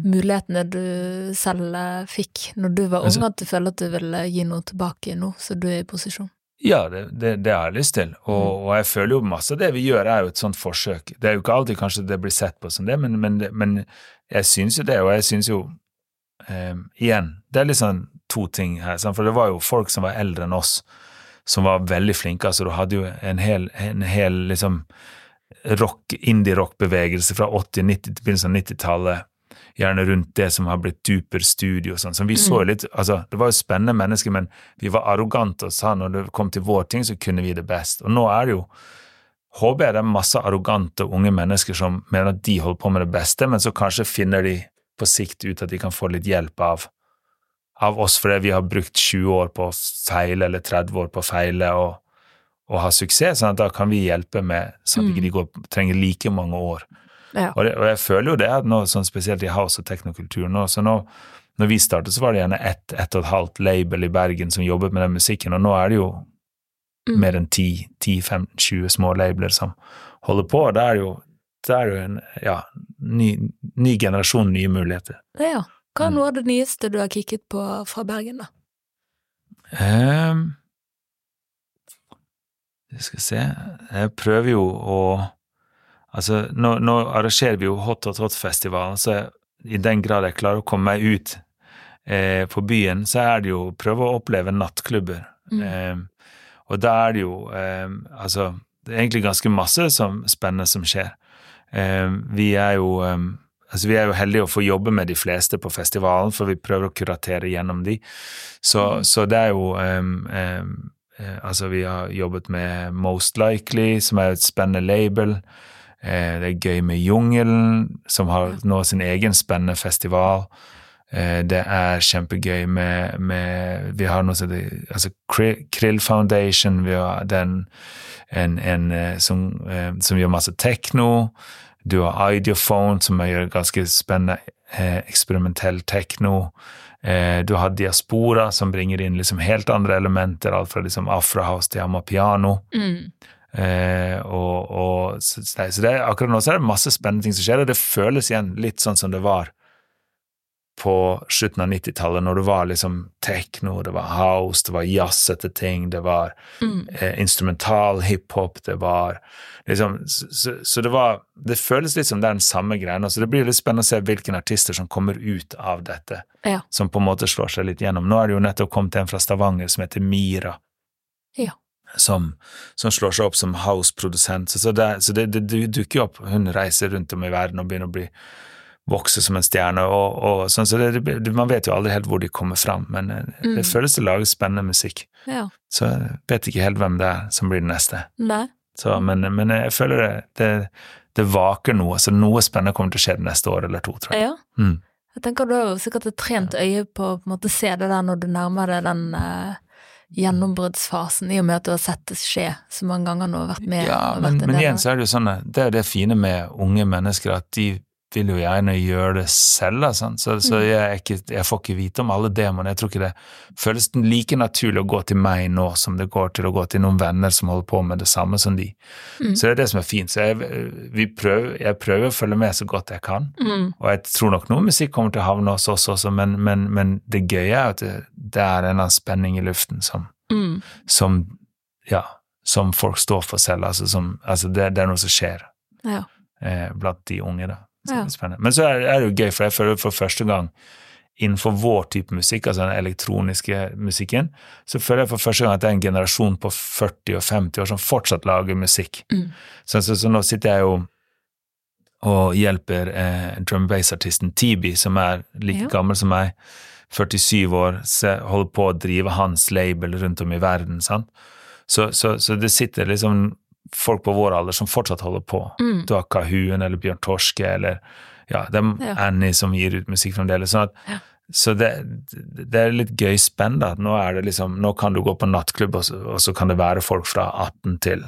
Speaker 1: mulighetene du selv eh, fikk når du var
Speaker 2: Altså-
Speaker 1: ung, at du føler at du vil gi noe tilbake nå, så du er i posisjon?
Speaker 2: Ja, det, det, det har jeg lyst til, og,
Speaker 1: Mm.
Speaker 2: og jeg føler jo masse av det vi gjør er jo et sånt forsøk. Det er jo ikke alltid kanskje det blir sett på som det, men, men, men jeg syns jo det, og jeg syns jo eh, Igjen, det er litt sånn to ting her, for det var jo folk som var eldre enn oss, som var veldig flinke. altså Du hadde jo en hel, en hel liksom rock, indie-rock-bevegelse fra 80-, 90- til begynnelsen av 90-tallet. Gjerne rundt det som har blitt Duper Studio og sånn. Så vi så litt altså Det var jo spennende mennesker, men vi var arrogante og sa når det kom til vår ting, så kunne vi det best. Og nå er det jo Håper jeg det er masse arrogante unge mennesker som mener at de holder på med det beste, men så kanskje finner de på sikt ut at de kan få litt hjelp av, av oss fordi vi har brukt 20 år på å feile, eller 30 år på å feile, og, og ha suksess. sånn at da kan vi hjelpe med, sånn at ikke de går, trenger like mange år.
Speaker 1: Ja.
Speaker 2: Og, det, og jeg føler jo det, nå, sånn spesielt i house- og teknokultur nå, så nå når vi startet, så var det gjerne ett, ett og et halvt label i Bergen som jobbet med den musikken, og nå er det jo
Speaker 1: Mm.
Speaker 2: mer enn 10-15-20 små labler som holder på, det er jo, det er jo en ja, ny, ny generasjon nye muligheter.
Speaker 1: Ja. Hva er
Speaker 2: Mm.
Speaker 1: noe av det nyeste du har kikket på fra Bergen, da?
Speaker 2: Um, vi skal se Jeg prøver jo å Altså, nå, nå arrangerer vi jo Hot Hot Hot-festivalen, så i den grad jeg klarer å komme meg ut eh, på byen, så er det jo å prøve å oppleve nattklubber.
Speaker 1: Mm.
Speaker 2: Eh, og da er det jo eh, Altså, det er egentlig ganske masse som, spennende som skjer. Eh, vi er jo eh, Altså, vi er jo heldige å få jobbe med de fleste på festivalen, for vi prøver å kuratere gjennom de. Så,
Speaker 1: Mm.
Speaker 2: så det er jo um, eh, Altså, vi har jobbet med Most Likely, som er et spennende label. Eh, det er gøy med Jungelen, som har nå sin egen spennende festival. Eh, det er kjempegøy med, med Vi har noe som heter altså Krill Foundation, vi har den en, en eh, som, som gjør masse tekno. Du har Ideophone, som gjør ganske spennende eksperimentell tekno. Eh, du har Diaspora, som bringer inn liksom helt andre elementer, alt fra liksom afrohouse til amapiano.
Speaker 1: Mm.
Speaker 2: Eh, og, og, så, så det, akkurat nå så er det masse spennende ting som skjer, og det føles igjen litt sånn som det var på slutten av 90-tallet, når det var liksom techno, det var house, det var jazzete ting, det var
Speaker 1: Mm.
Speaker 2: eh, instrumental hiphop, det var liksom Så, så, så det var Det føles litt som det er den samme greia, så det blir litt spennende å se hvilke artister som kommer ut av dette,
Speaker 1: Ja.
Speaker 2: som på en måte slår seg litt gjennom. Nå er det jo nettopp kommet en fra Stavanger som heter Mira
Speaker 1: Ja.
Speaker 2: Som, som slår seg opp som house-produsent. Så, så, det, så det, det, det dukker jo opp. Hun reiser rundt om i verden og begynner å bli vokse som en stjerne. Og, og sånn, så det, Man vet jo aldri helt hvor de kommer fram, men eh,
Speaker 1: Mm.
Speaker 2: det føles det lages spennende musikk.
Speaker 1: ja.
Speaker 2: Så jeg vet ikke helt hvem det er som blir den neste. Så, men, men jeg føler det, det, vaker noe, så noe spennende kommer til å skje det neste år eller to, tror jeg.
Speaker 1: Ja.
Speaker 2: Mm.
Speaker 1: Jeg tenker Du har sikkert et trent øye på å se det der når du nærmer deg den eh, gjennombruddsfasen, i og med at du har sett det skje så mange ganger nå og vært med.
Speaker 2: Ja, men,
Speaker 1: vært
Speaker 2: men igjen så er det jo sånn det er det fine med unge mennesker, at de vil jo gjerne gjøre det selv, sant? så, så
Speaker 1: Mm.
Speaker 2: jeg, ikke, jeg får ikke vite om alle demonene. Jeg tror ikke det føles like naturlig å gå til meg nå som det går til å gå til noen venner som holder på med det samme som de.
Speaker 1: Mm.
Speaker 2: Så det er det som er fint. Så jeg, vi prøver, jeg prøver å følge med så godt jeg kan.
Speaker 1: Mm.
Speaker 2: Og jeg tror nok noe musikk kommer til å havne hos oss også, men, men, men det gøye er at det, det er en eller annen spenning i luften som,
Speaker 1: Mm.
Speaker 2: som ja, som folk står for selv. Altså, som, altså det, det er noe som skjer
Speaker 1: Ja.
Speaker 2: eh, blant de unge. da. Så spennende. Men så er, er det jo gøy, for jeg føler for første gang innenfor vår type musikk, altså den elektroniske musikken, så føler jeg for første gang at det er en generasjon på 40 og 50 år som fortsatt lager musikk.
Speaker 1: Mm.
Speaker 2: Så, så, så nå sitter jeg jo og hjelper eh, drum bass-artisten Tibi, som er like
Speaker 1: Ja.
Speaker 2: gammel som meg, 47 år, holder på å drive hans label rundt om i verden. Sant? Så, så, så det sitter liksom folk på vår alder som fortsatt holder på.
Speaker 1: Mm.
Speaker 2: Du har Kahuen eller Bjørn Torske eller ja, det er
Speaker 1: Ja.
Speaker 2: Annie som gir ut musikk fremdeles. Sånn at,
Speaker 1: Ja.
Speaker 2: Så det, det er litt gøy spenn, da. Nå, er det liksom, nå kan du gå på nattklubb, og så, og så kan det være folk fra 18 til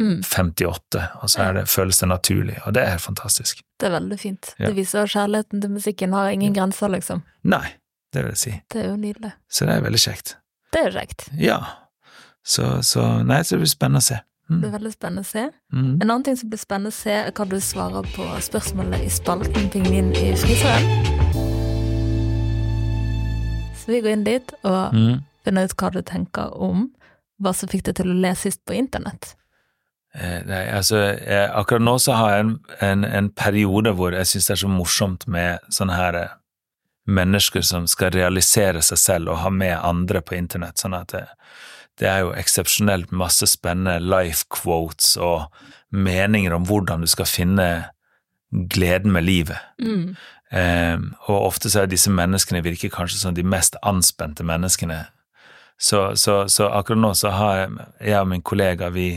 Speaker 1: Mm.
Speaker 2: 58, og så det, føles det naturlig, og det er helt fantastisk.
Speaker 1: Det er veldig fint.
Speaker 2: Ja.
Speaker 1: Det viser at kjærligheten til musikken har ingen grenser, liksom.
Speaker 2: Nei, det vil jeg si.
Speaker 1: Det er jo nydelig.
Speaker 2: Så det er veldig kjekt.
Speaker 1: Det er jo kjekt.
Speaker 2: Ja. Så, så Nei, så det blir spennende å se.
Speaker 1: Det
Speaker 2: Mm.
Speaker 1: er veldig spennende å se.
Speaker 2: Mm.
Speaker 1: En annen ting som blir spennende å se, er hva du svarer på spørsmålet i spalten Pingvin i fryseren. Så vi går inn dit og
Speaker 2: Mm.
Speaker 1: finner ut hva du tenker om hva som fikk deg til å le sist på internett.
Speaker 2: Eh, Nei, altså, eh, akkurat nå så har jeg en, en, en periode hvor jeg syns det er så morsomt med sånne her eh, mennesker som skal realisere seg selv og ha med andre på internett. Sånn at det, det er jo eksepsjonelt masse spennende life quotes og meninger om hvordan du skal finne gleden med livet.
Speaker 1: Mm.
Speaker 2: Um, og ofte så er disse menneskene virker kanskje som de mest anspente menneskene. Så, så, så akkurat nå så har jeg, jeg og min kollega, vi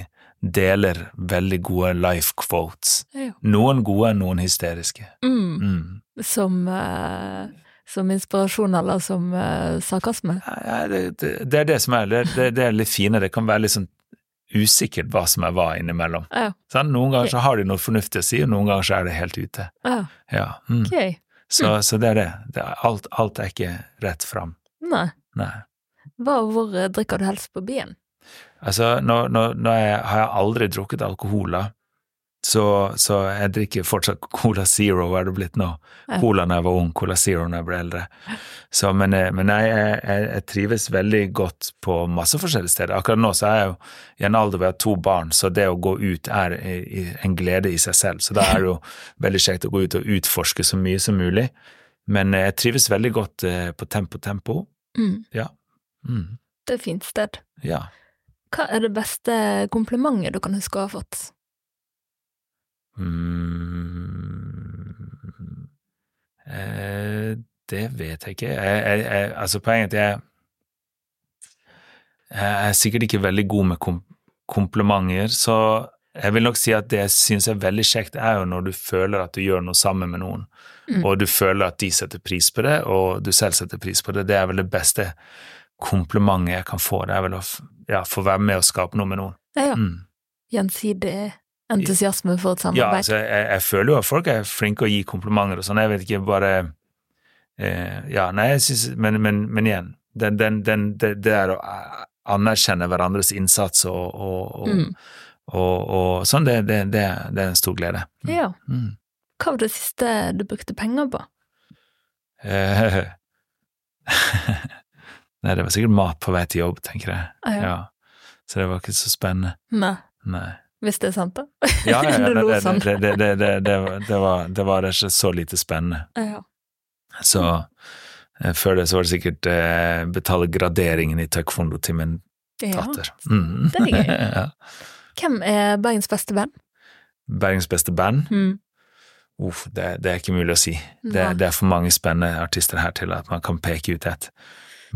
Speaker 2: deler veldig gode life quotes. Noen gode, noen hysteriske.
Speaker 1: Mm.
Speaker 2: Mm.
Speaker 1: Som, eh, som inspirasjon eller som uh, sarkasme.
Speaker 2: Ja, det, det, det er det som er det, det, er litt fine. Det kan være litt sånn usikkert hva som er hva innimellom.
Speaker 1: Ja.
Speaker 2: Sånn? Noen ganger så har de noe fornuftig å si, og noen ganger så er det helt ute.
Speaker 1: Ja,
Speaker 2: Ja. Mm.
Speaker 1: Okay.
Speaker 2: Så, så det er det. er, alt, alt er ikke rett fram.
Speaker 1: Nei.
Speaker 2: Nei.
Speaker 1: Hva og hvor eh, drikker du helst på byen?
Speaker 2: Altså, nå, nå, nå jeg, har jeg aldri drukket alkohol, da. Så, så jeg drikker fortsatt Cola Zero, er det blitt nå. Cola da jeg var ung, Cola Zero da jeg ble eldre. Så, men eh, men jeg, jeg, jeg trives veldig godt på masse forskjellige steder. Akkurat nå så er jeg jo i en alder hvor jeg har to barn, så det å gå ut er en glede i seg selv. Så da er det jo [laughs] veldig kjekt å gå ut og utforske så mye som mulig. Men eh, jeg trives veldig godt eh, på Tempo Tempo.
Speaker 1: Mm.
Speaker 2: Mm.
Speaker 1: Det er et fint sted.
Speaker 2: Ja.
Speaker 1: Hva er det beste komplimentet du kan huske å ha fått?
Speaker 2: Mm, eh, det vet jeg ikke. Jeg, jeg, jeg, altså Poenget er at jeg, er sikkert ikke veldig god med kom komplimenter, så jeg vil nok si at det jeg syns er veldig kjekt, er jo når du føler at du gjør noe sammen med noen,
Speaker 1: Mm.
Speaker 2: og du føler at de setter pris på det, og du selv setter pris på det. Det er vel det beste komplimentet jeg kan få. Det er vel å ja, få være med og skape noe med noen.
Speaker 1: Ja, ja.
Speaker 2: Mm.
Speaker 1: Gjensidig entusiasme for et
Speaker 2: Ja,
Speaker 1: samarbeid.
Speaker 2: altså, jeg, jeg føler jo at folk er flinke å gi komplimenter og sånn, jeg vet ikke, bare eh, Ja, nei, jeg syns men, men, men igjen, den, den, den, det, det er å eh, anerkjenne hverandres innsats og, og, og,
Speaker 1: Mm.
Speaker 2: og, sånn, det, det, det, det er en stor glede. Mm.
Speaker 1: Ja.
Speaker 2: Mm.
Speaker 1: Hva var det siste du brukte penger på?
Speaker 2: Eh, [laughs] nei, det var sikkert mat på vei til jobb, tenker jeg.
Speaker 1: Ah, ja.
Speaker 2: Ja. Så det var ikke så spennende.
Speaker 1: Nei,
Speaker 2: Nei.
Speaker 1: Hvis det er sant, da.
Speaker 2: Ja, ja, ja [laughs] det, det, det, det, var, det, var, så lite spennende.
Speaker 1: Ja.
Speaker 2: Så eh, før det så var det sikkert eh, betale graderingen i taekwondo til min datter. Mm.
Speaker 1: det er gøy. [laughs]
Speaker 2: ja.
Speaker 1: Hvem er Bergens beste band?
Speaker 2: Bergens beste band?
Speaker 1: Mm.
Speaker 2: Uff, det, det er ikke mulig å si. Det, er for mange spennende artister her til at man kan peke ut et.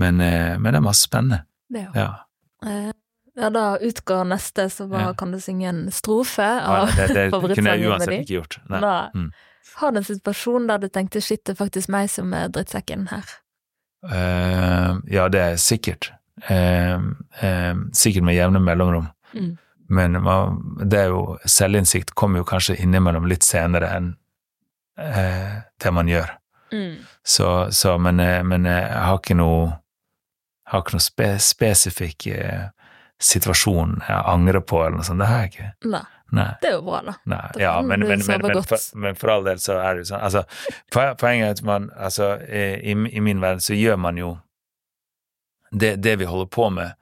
Speaker 2: Men, eh, men det er masse spennende.
Speaker 1: Det er jo.
Speaker 2: Ja.
Speaker 1: Ja, da utgår neste, så bare
Speaker 2: Ja.
Speaker 1: kan du synge en strofe av
Speaker 2: Ja,
Speaker 1: med
Speaker 2: det, det [laughs] kunne jeg uansett ikke gjort. Nei.
Speaker 1: Nei.
Speaker 2: Mm.
Speaker 1: Har du en situasjon der du tenkte shit, det er faktisk meg som er drittsekken her?
Speaker 2: Uh, ja, det er sikkert. Uh, uh, sikkert med jevne mellomrom.
Speaker 1: Mm.
Speaker 2: Men det er jo, selvinnsikt kommer jo kanskje innimellom litt senere enn eh, det man gjør.
Speaker 1: Mm.
Speaker 2: Så, så men, eh, men jeg har ikke noe har ikke noe spe, spesifikk eh, situasjon jeg angrer på, eller noe sånt. Det har jeg ikke.
Speaker 1: Nei,
Speaker 2: Nei.
Speaker 1: det er jo bra, da.
Speaker 2: Nei,
Speaker 1: Da
Speaker 2: ja, men, men, men, for, men for all del så er det jo sånn altså, Poenget er at man altså, eh, i, i min verden så gjør man jo det, det vi holder på med,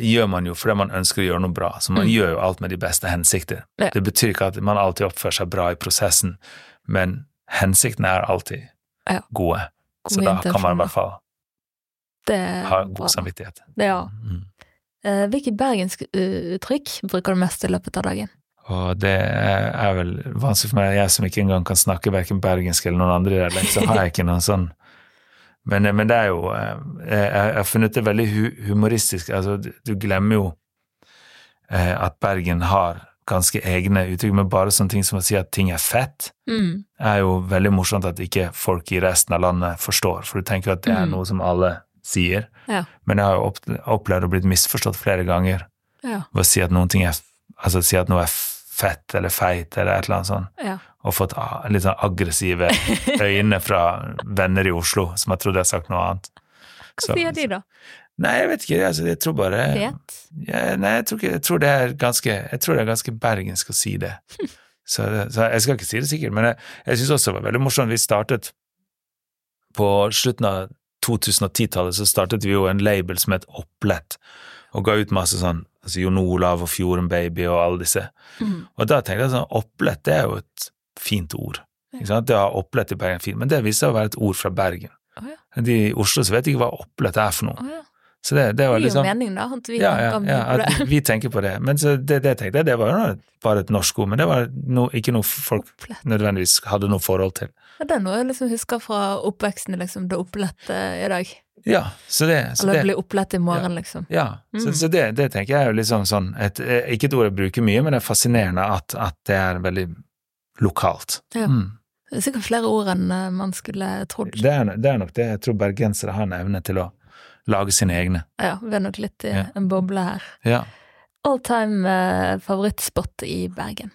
Speaker 2: gjør man jo fordi man ønsker å gjøre noe bra. Så man
Speaker 1: Mm.
Speaker 2: gjør jo alt med de beste hensikter.
Speaker 1: Ja.
Speaker 2: Det betyr ikke at man alltid oppfører seg bra i prosessen, men hensiktene er alltid
Speaker 1: Ja.
Speaker 2: gode. Så da kan man i hvert fall
Speaker 1: Det
Speaker 2: ha
Speaker 1: bra.
Speaker 2: god samvittighet.
Speaker 1: Ja.
Speaker 2: Mm.
Speaker 1: Eh, Hvilke bergenske uttrykk bruker du mest i løpet av dagen?
Speaker 2: Og det er vel vanskelig for meg, jeg som ikke engang kan snakke verken bergensk eller noen andre dialekt, så har jeg ikke noen sånn men, men, det er jo eh, Jeg har funnet det veldig humoristisk. Altså, du glemmer jo eh, at Bergen har ganske egne uttrykk, men bare sånne ting som å si at ting er fett, mm. er jo veldig morsomt at ikke folk i resten av landet forstår, for du tenker at det er mm. noe som alle sier. Ja. Men jeg har opplevd å blitt misforstått flere ganger ja. ved å si at er Altså si at noe er fett eller feit eller et eller annet sånt. Ja og fått litt sånn aggressive [laughs] øyne fra venner i Oslo som har trodd jeg har sagt noe annet.
Speaker 1: Hva sier de, da?
Speaker 2: Nei, jeg vet ikke. Altså, jeg tror bare jeg, nei, jeg tror, ikke, jeg tror, det er ganske Jeg tror det er ganske bergensk å si det. [laughs] Så, så, jeg skal ikke si det sikkert, men jeg, jeg syns også det var veldig morsomt. Vi startet på slutten av 2010-tallet, så startet vi jo en label som het Opplett, og ga ut masse sånn altså Jon Olav og Fjorden Baby og alle disse. Mm. Og da tenkte jeg sånn, opplett det er jo et fint ord. Ikke sant? Det har opplett i Bergen fint, men det viser seg å være et ord fra Bergen. Oh, ja. De I Oslo så vet ikke hva opplett er for noe. Oh, ja. Så det, det var liksom
Speaker 1: Det gir jo mening, da, at vi
Speaker 2: ja, ja, ja, at vi tenker på det. Men så det, det tenkte jeg, det var jo bare et norsk ord, men det var no, ikke noe folk nødvendigvis hadde noe forhold til.
Speaker 1: Ja, det er noe jeg liksom husker fra oppveksten, liksom, det opplette i dag.
Speaker 2: Ja, så det så
Speaker 1: Eller bli opplett i morgen, ja, liksom.
Speaker 2: Ja, mm. så, så det, det, tenker jeg er jo liksom sånn et, Ikke et ord jeg bruker mye, men det er fascinerende at, at det er veldig lokalt. Ja. Mm.
Speaker 1: Det er sikkert flere ord enn eh, man skulle trodd.
Speaker 2: Det er, det er nok det. Jeg tror bergensere har en evne til å lage sine egne.
Speaker 1: Ja, vi er nok litt i ja. en boble her.
Speaker 2: Ja.
Speaker 1: All time uh, favorittspot i Bergen?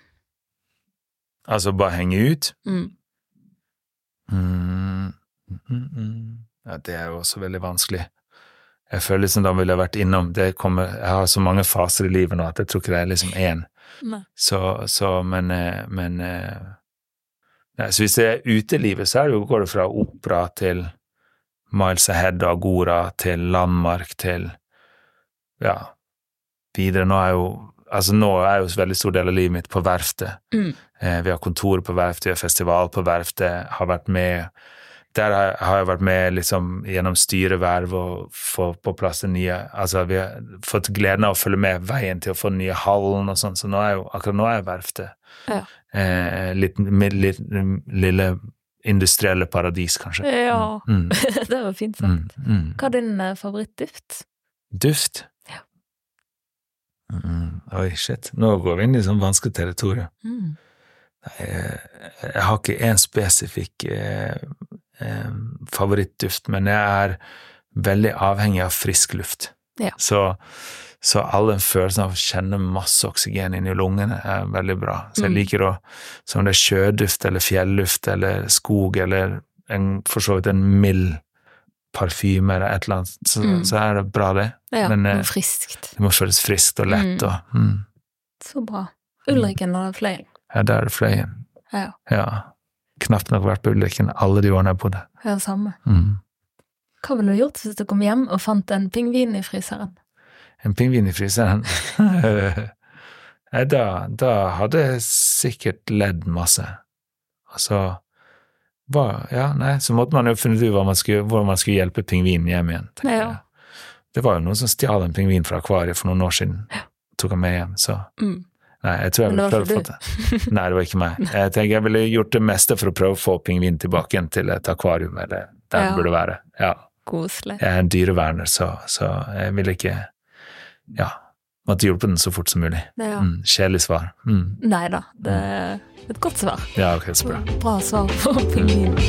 Speaker 2: Altså bare henge ut? Mm. Mm, mm, mm. ja, det er jo også veldig vanskelig. Jeg føler liksom da ville jeg vært innom det kommer, Jeg har så mange faser i livet nå at jeg tror ikke det er liksom én så, så, men, eh, men eh, nei, Så hvis det er utelivet, så går det fra opera til Miles Ahead og Agora til Landmark til Ja, videre. Nå er jo Altså, nå er jo en veldig stor del av livet mitt på verftet. Mm. Eh, vi har kontor på verftet, vi har festival på verftet, har vært med der har jeg vært med liksom, gjennom styreverv og få på plass det nye Altså, vi har fått gleden av å følge med veien til å få den nye hallen og sånn, så nå er jo, akkurat nå er verftet. Ja. Eh, litt, litt, lille industrielle paradis, kanskje.
Speaker 1: Ja, mm. [laughs] det var fint sagt. Mm. Mm. Hva er din uh, favorittduft?
Speaker 2: Duft? Ja. Mm, oi, shit. Nå går vi inn i sånn vanskelig territorium. Mm. Jeg, jeg, har ikke én spesifikk eh, eh, favorittduft, men jeg er veldig avhengig av frisk luft. Ja. Så, så all den følelsen av å kjenne masse oksygen inn i lungene er veldig bra. Så jeg mm. liker å som om det er sjøduft eller fjelluft eller skog eller en, for så vidt en mild parfyme eller et eller annet, så, mm. så er det bra, det.
Speaker 1: Ja, Men det, friskt.
Speaker 2: det må føles friskt og lett mm. og mm.
Speaker 1: Så bra. Ulriken og Fløyen.
Speaker 2: Ja, der er det Fløyen.
Speaker 1: Ja.
Speaker 2: ja knapt nok vært på Ulriken alle de årene jeg bodde.
Speaker 1: Ja, samme. Mm. Hva ville du gjort hvis du kom hjem og fant en pingvin i fryseren?
Speaker 2: En pingvin i fryseren? [laughs] da, da hadde jeg sikkert ledd masse. Altså hva, Ja, nei, så måtte man jo funnet ut man skulle, hvordan man skulle hjelpe pingvinen hjem igjen. Ja, ja. Det var jo noen som stjal en pingvin fra akvariet for noen år siden. Tok han med hjem, så mm. Nei, jeg tror jeg ville prøvd å få det. [laughs] Nei, det var ikke meg. Jeg tenker jeg ville gjort det meste for å prøve å få pingvinen tilbake igjen til et akvarium, eller der ja. det burde være. Ja.
Speaker 1: Koselig.
Speaker 2: Jeg er en dyreverner, så, så jeg ville ikke Ja. Måtte hjulpet den så fort som mulig. Ja. Mm, Kjedelig svar. Mm.
Speaker 1: Nei da, det er et godt svar.
Speaker 2: Ja, ok, så bra.
Speaker 1: Bra svar for pingvinen.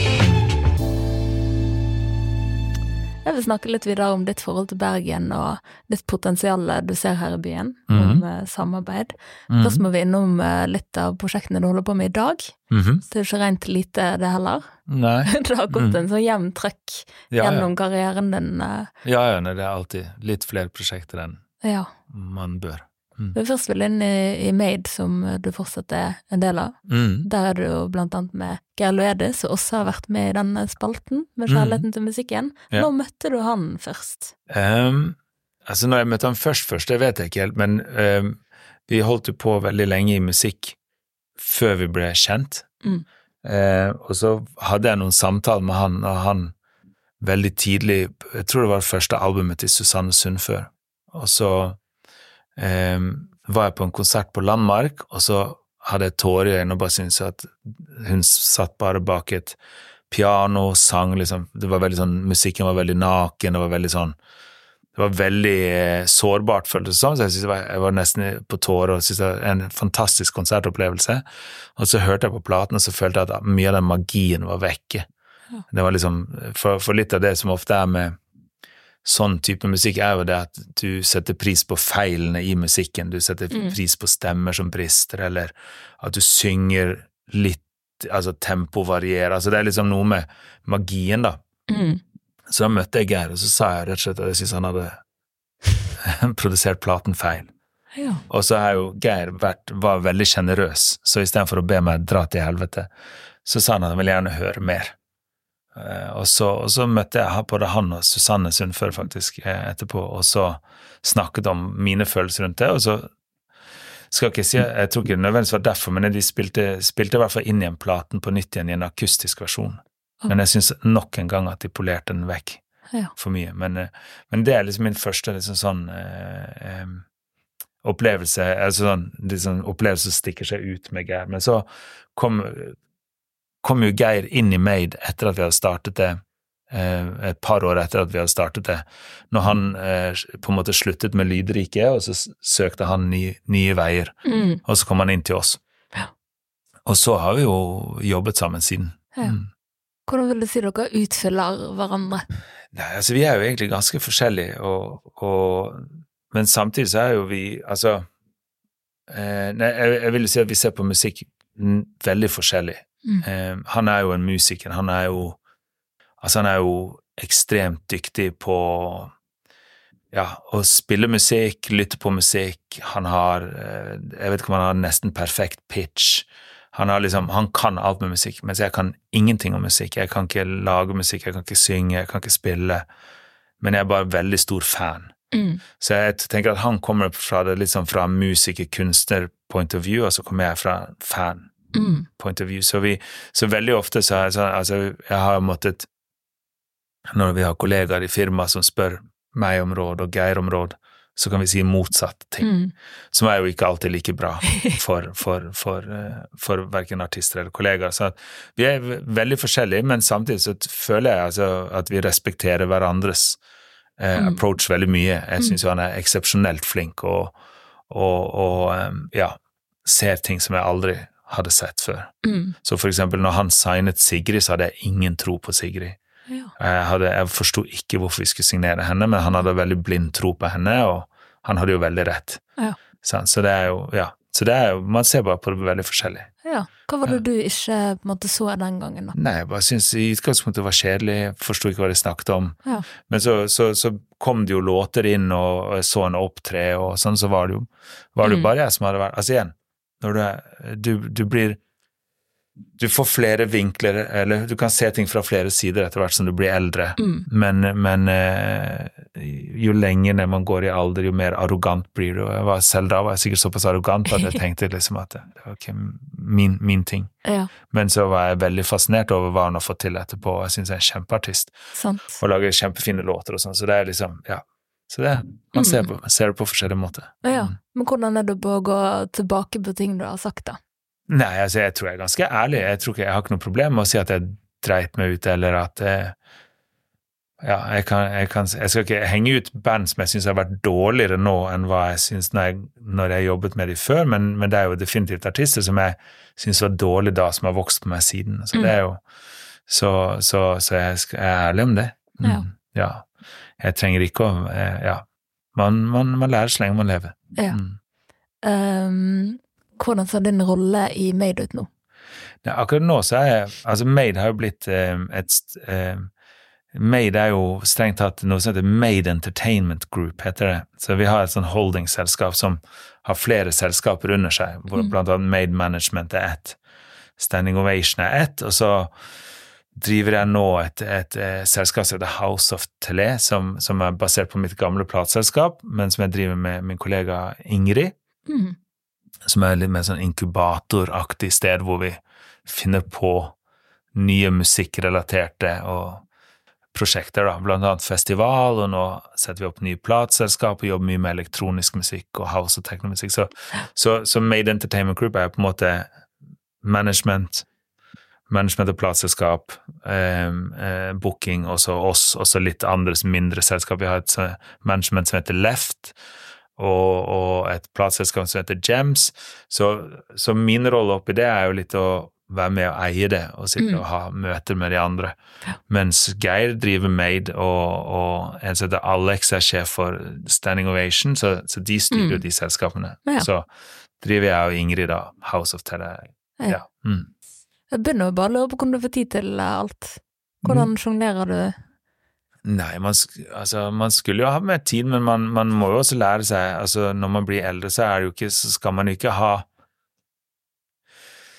Speaker 1: Jeg vil snakke litt videre om ditt forhold til Bergen og ditt potensial du ser her i byen, mm -hmm. om uh, samarbeid. Mm -hmm. Først må vi innom uh, litt av prosjektene du holder på med i dag. Mm -hmm. Det er ikke rent lite, det heller.
Speaker 2: Nei. [laughs]
Speaker 1: det har gått en sånn jevn trøkk ja, gjennom ja. karrieren din. Uh.
Speaker 2: Ja, ja, det er alltid litt flere prosjekter enn
Speaker 1: ja.
Speaker 2: man bør.
Speaker 1: Mm. er først vil inn i, i, Made, som du fortsatt er en del av. Mm. Der er du jo blant annet med Geir Loede, som også har vært med i denne spalten med mm. Kjærligheten mm. til musikken. Ja. Når møtte du han først?
Speaker 2: Um, altså, når jeg møtte han først først, det vet jeg ikke helt, men um, vi holdt jo på veldig lenge i musikk før vi ble kjent. Uh, og så hadde jeg noen samtaler med han, og han veldig tidlig Jeg tror det var det første albumet til Susanne Sundfør. Og så eh, var jeg på en konsert på Landmark, og så hadde jeg tårer i øynene og bare syntes at hun satt bare bak et piano, sang liksom Det var veldig sånn Musikken var veldig naken, det var veldig sånn det var veldig eh, sårbart, føltes det som, så jeg, synes jeg, var, nesten på tårer og syntes det var en fantastisk konsertopplevelse. Og så hørte jeg på platen, og så følte jeg at mye av den magien var vekke. Det var liksom, for, for, litt av det som ofte er med sånn type musikk, er jo det at du setter pris på feilene i musikken. Du setter mm. pris på stemmer som brister, eller at du synger litt Altså tempo varierer. Altså det er liksom noe med magien, da. Mm. Så da møtte jeg Geir, og så sa jeg rett og slett at jeg syntes han hadde [laughs] produsert platen feil. Ja. Og så har jo Geir vært, var veldig sjenerøs, så istedenfor å be meg dra til helvete, så sa han at han ville gjerne høre mer. Uh, og, så, og, så, møtte jeg både han og Susanne Sundfør faktisk eh, etterpå, og så snakket om mine følelser rundt det, og så skal ikke si, Jeg tror ikke det nødvendigvis var derfor, men de spilte, spilte i hvert fall inn igjen platen på nytt igjen i en akustisk versjon. Men jeg syns nok en gang at de polerte den vekk for mye. Men, eh, men, det er liksom min første liksom sånn eh, eh, opplevelse altså sånn, liksom, Opplevelse som stikker seg ut med Geir. Men så kom, kom jo Geir inn i Made etter at vi hadde startet det. Eh, et par år etter at vi hadde startet det. Når han eh, på en måte sluttet med Lydriket, og så søkte han nye, nye veier. Mm. Og så kom han inn til oss. Ja. Og så har vi jo jobbet sammen siden. Ja. Mm.
Speaker 1: Hvordan vil du si dere utfyller hverandre?
Speaker 2: Nei, altså Vi er jo egentlig ganske forskjellige, og, og, men samtidig så er jo vi Altså eh, Nei, jeg, jeg, vil si at vi ser på musikk veldig forskjellig. Mm. Eh, han er jo en musiker. Han er jo Altså, han er jo ekstremt dyktig på ja, å spille musikk, lytte på musikk. Han har eh, Jeg vet ikke om han har nesten perfekt pitch. Han, har liksom, han kan alt med musikk, mens jeg kan ingenting om musikk. Jeg kan ikke lage musikk, jeg kan ikke synge, jeg kan ikke spille. Men jeg er bare veldig stor fan. Mm. Så jeg tenker at han kommer fra det liksom fra musiker-kunstner-point of view, og så kommer jeg fra fan-point of view. Så, vi, så veldig ofte så har jeg sånn Altså, jeg har måttet Når vi har kollegaer i firmaet som spør meg om råd og Geir om råd, så kan vi si motsatt ting. Mm. Som er jo ikke alltid like bra [laughs] for, for, for, eh, for verken artister eller kollegaer. Så vi er veldig forskjellige, men samtidig så føler jeg altså at vi respekterer hverandres eh, mm. approach veldig mye. Jeg mm. syns jo han er eksepsjonelt flink og, og, og, ja, ser ting som jeg aldri hadde sett før. Mm. Så for eksempel når han signet Sigrid, så hadde jeg ingen tro på Sigrid. Ja. Jeg, hadde, jeg forsto ikke hvorfor vi skulle signere henne, men han hadde veldig blind tro på henne, og han hadde jo veldig rett. Ja. Så det er jo, ja. Så det er jo, man ser bare på det veldig forskjellig.
Speaker 1: Ja. Hva var det du ikke på en måte så den gangen, da?
Speaker 2: Nei, jeg bare syntes i utgangspunktet det var kjedelig, forsto ikke hva de snakket om. Ja. Men så, så, så, kom det jo låter inn, og jeg så en opptre, og sånn, så var det jo, var det jo mm. bare jeg som hadde vært Altså igjen, når du, er, du, du blir du får flere vinkler, eller du kan se ting fra flere sider etter hvert som du blir eldre, mm. men, men eh, jo lenger ned man går i alder, jo mer arrogant blir du. Jeg var selv da var jeg sikkert såpass arrogant at jeg [laughs] tenkte liksom at det var ikke min, min ting. Ja. Men så var jeg veldig fascinert over hva han har fått til etterpå, og jeg syns jeg er en kjempeartist. Sant. Og lager kjempefine låter og sånn, så det er liksom, ja. Så det, man ser, mm. på, ser det på forskjellige måter.
Speaker 1: Ja, ja. Men hvordan er det på å gå tilbake på ting du har sagt, da?
Speaker 2: Nei, altså, jeg tror jeg er ganske ærlig. Jeg tror ikke jeg har ikke noe problem med å si at jeg dreit meg ut, eller at eh, ja, jeg, kan, jeg, kan, jeg, skal ikke henge ut band som jeg syns har vært dårligere nå enn hva jeg syns når jeg, når jeg jobbet med dem før, men, men, det er jo definitivt artister som jeg syns var dårlige da, som har vokst på meg siden. Så det er jo Så, så, så jeg, er ærlig om det. Mm, ja. ja. Jeg trenger ikke å eh, Ja. Man, man, man, lærer så lenge man lever. Ja. Mm.
Speaker 1: Um, hvordan ser din rolle i Made ut nå?
Speaker 2: Ja, akkurat nå så er jeg Altså, Made har jo blitt eh, et eh, Made er jo strengt tatt noe som heter Made Entertainment Group, heter det. Så vi har et sånn holdingselskap som har flere selskaper under seg, hvor mm. blant annet Made Management er ett, Standing Ovation er ett, og så driver jeg nå et, et, et, eh, selskap som heter House of Tele, som, som, er basert på mitt gamle plateselskap, men som jeg driver med min kollega Ingrid. Mm som er litt mer sånn inkubatoraktig sted hvor vi finner på nye musikkrelaterte prosjekter, da, blant annet festival, og nå setter vi opp nye plateselskap og jobber mye med elektronisk musikk og house og teknomusikk. Så, så, så Made Entertainment Group er på en måte management, management og plateselskap, eh, eh, booking, og så oss, og så litt andre mindre selskap. Vi har et management som heter Left, og, og et plateselskap som heter Gems. Så, så min rolle oppi det er jo litt å være med og eie det, og sitte
Speaker 1: Mm.
Speaker 2: og ha møter med de andre.
Speaker 1: Ja.
Speaker 2: Mens Geir driver Made, og, og en som heter Alex er sjef for Standing Ovation, så, så de styrer jo
Speaker 1: Mm.
Speaker 2: de selskapene.
Speaker 1: Ja.
Speaker 2: Så driver jeg og Ingrid da House of Terror.
Speaker 1: Ja.
Speaker 2: Ja. Mm.
Speaker 1: Jeg begynner bare å lure på hvordan du får tid til eh, alt. Hvordan sjonglerer du?
Speaker 2: Nei, man, altså, man skulle jo ha mer tid, men man, man må jo også lære seg altså, Når man blir eldre, så, er det jo ikke, så skal man jo ikke ha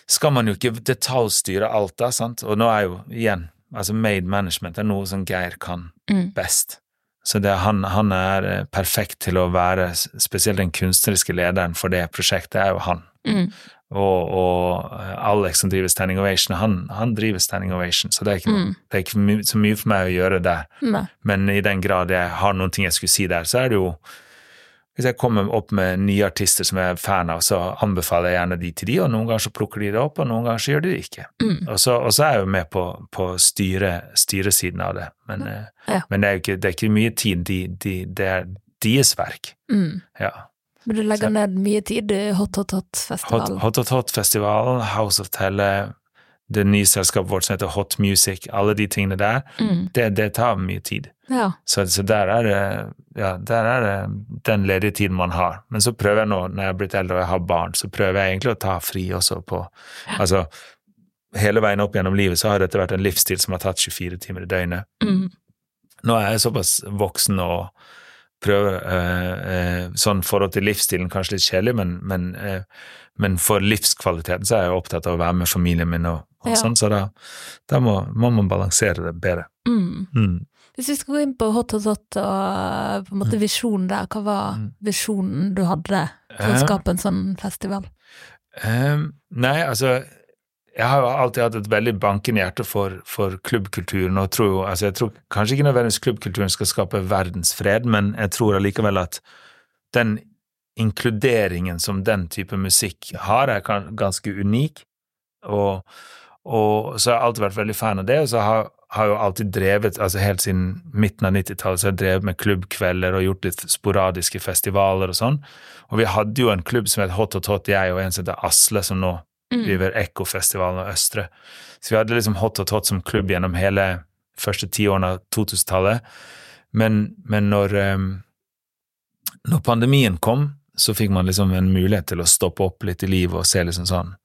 Speaker 2: Skal man jo ikke detaljstyre alt, da, sant? Og nå er jo, igjen, altså made management er noe som Geir kan
Speaker 1: Mm.
Speaker 2: best. Så det, han, han er eh, perfekt til å være spesielt den kunstneriske lederen for det prosjektet, er jo han.
Speaker 1: Mm.
Speaker 2: Og, og eh, Alex som driver Standing Ovation, han, han driver Standing Ovation, så det er ikke,
Speaker 1: Mm.
Speaker 2: det er ikke så mye for meg å gjøre der.
Speaker 1: Ne.
Speaker 2: Men i den grad jeg har noen ting jeg skulle si der, så er det jo Hvis jeg kommer opp med nye artister som jeg er fan av, så anbefaler jeg gjerne de til de, og noen ganger så plukker de det opp, og noen ganger så gjør de det ikke.
Speaker 1: Mm.
Speaker 2: Og så, og så er jeg jo med på, på styre, styresiden av det, men, eh,
Speaker 1: Ja.
Speaker 2: men det, er ikke, det er ikke mye tid. De, de, det er deres verk.
Speaker 1: Mm.
Speaker 2: Ja.
Speaker 1: Men du legger
Speaker 2: Så-
Speaker 1: ned mye tid i Hot Hot
Speaker 2: Hot
Speaker 1: Hot-festivalen.
Speaker 2: Hot, Hot, Hot-festivalen, House of Telle, det nye selskapet vårt som heter Hot Music, alle de tingene der,
Speaker 1: Mm.
Speaker 2: det, det tar mye tid.
Speaker 1: Ja.
Speaker 2: Så, så der er det ja, der er det den ledige tiden man har. Men så prøver jeg nå, når jeg er blitt eldre og jeg har barn, så prøver jeg egentlig å ta fri også på Altså, hele veien opp gjennom livet så har dette vært en livsstil som har tatt 24 timer i døgnet.
Speaker 1: Mm.
Speaker 2: Nå er jeg såpass voksen og prøver eh, eh, Sånn forhold til livsstilen, kanskje litt kjedelig, men, men, eh, men for livskvaliteten så er jeg opptatt av å være med familien min og, og
Speaker 1: Ja.
Speaker 2: sånn, så da, da må, må man balansere det bedre.
Speaker 1: Mm.
Speaker 2: Mm.
Speaker 1: Hvis vi skal gå inn på Hot og Hot og på en måte visjonen der, hva var
Speaker 2: Mm.
Speaker 1: visjonen du hadde for å
Speaker 2: Eh.
Speaker 1: skape en sånn festival?
Speaker 2: Um, nei, altså Jeg har jo alltid hatt et veldig bankende hjerte for, for klubbkulturen, og tror altså Jeg tror kanskje ikke nødvendigvis klubbkulturen skal skape verdensfred, men jeg tror allikevel at den inkluderingen som den type musikk har, er ganske unik. Og, og så har jeg alltid vært veldig fan av det, og så har har jo alltid drevet, altså helt siden midten av 90-tallet, så har jeg drevet med klubbkvelder og gjort litt sporadiske festivaler og sånn. Og vi hadde jo en klubb som het Hot Hot Hot, jeg og en som heter Asle, som nå. Driver Ekkofestivalen og Østre. Så vi hadde liksom Hot og tot som klubb gjennom hele første tiårene av 2000-tallet. Men, men når, um, når pandemien kom, så fikk man liksom en mulighet til å stoppe opp litt i livet og se liksom sånn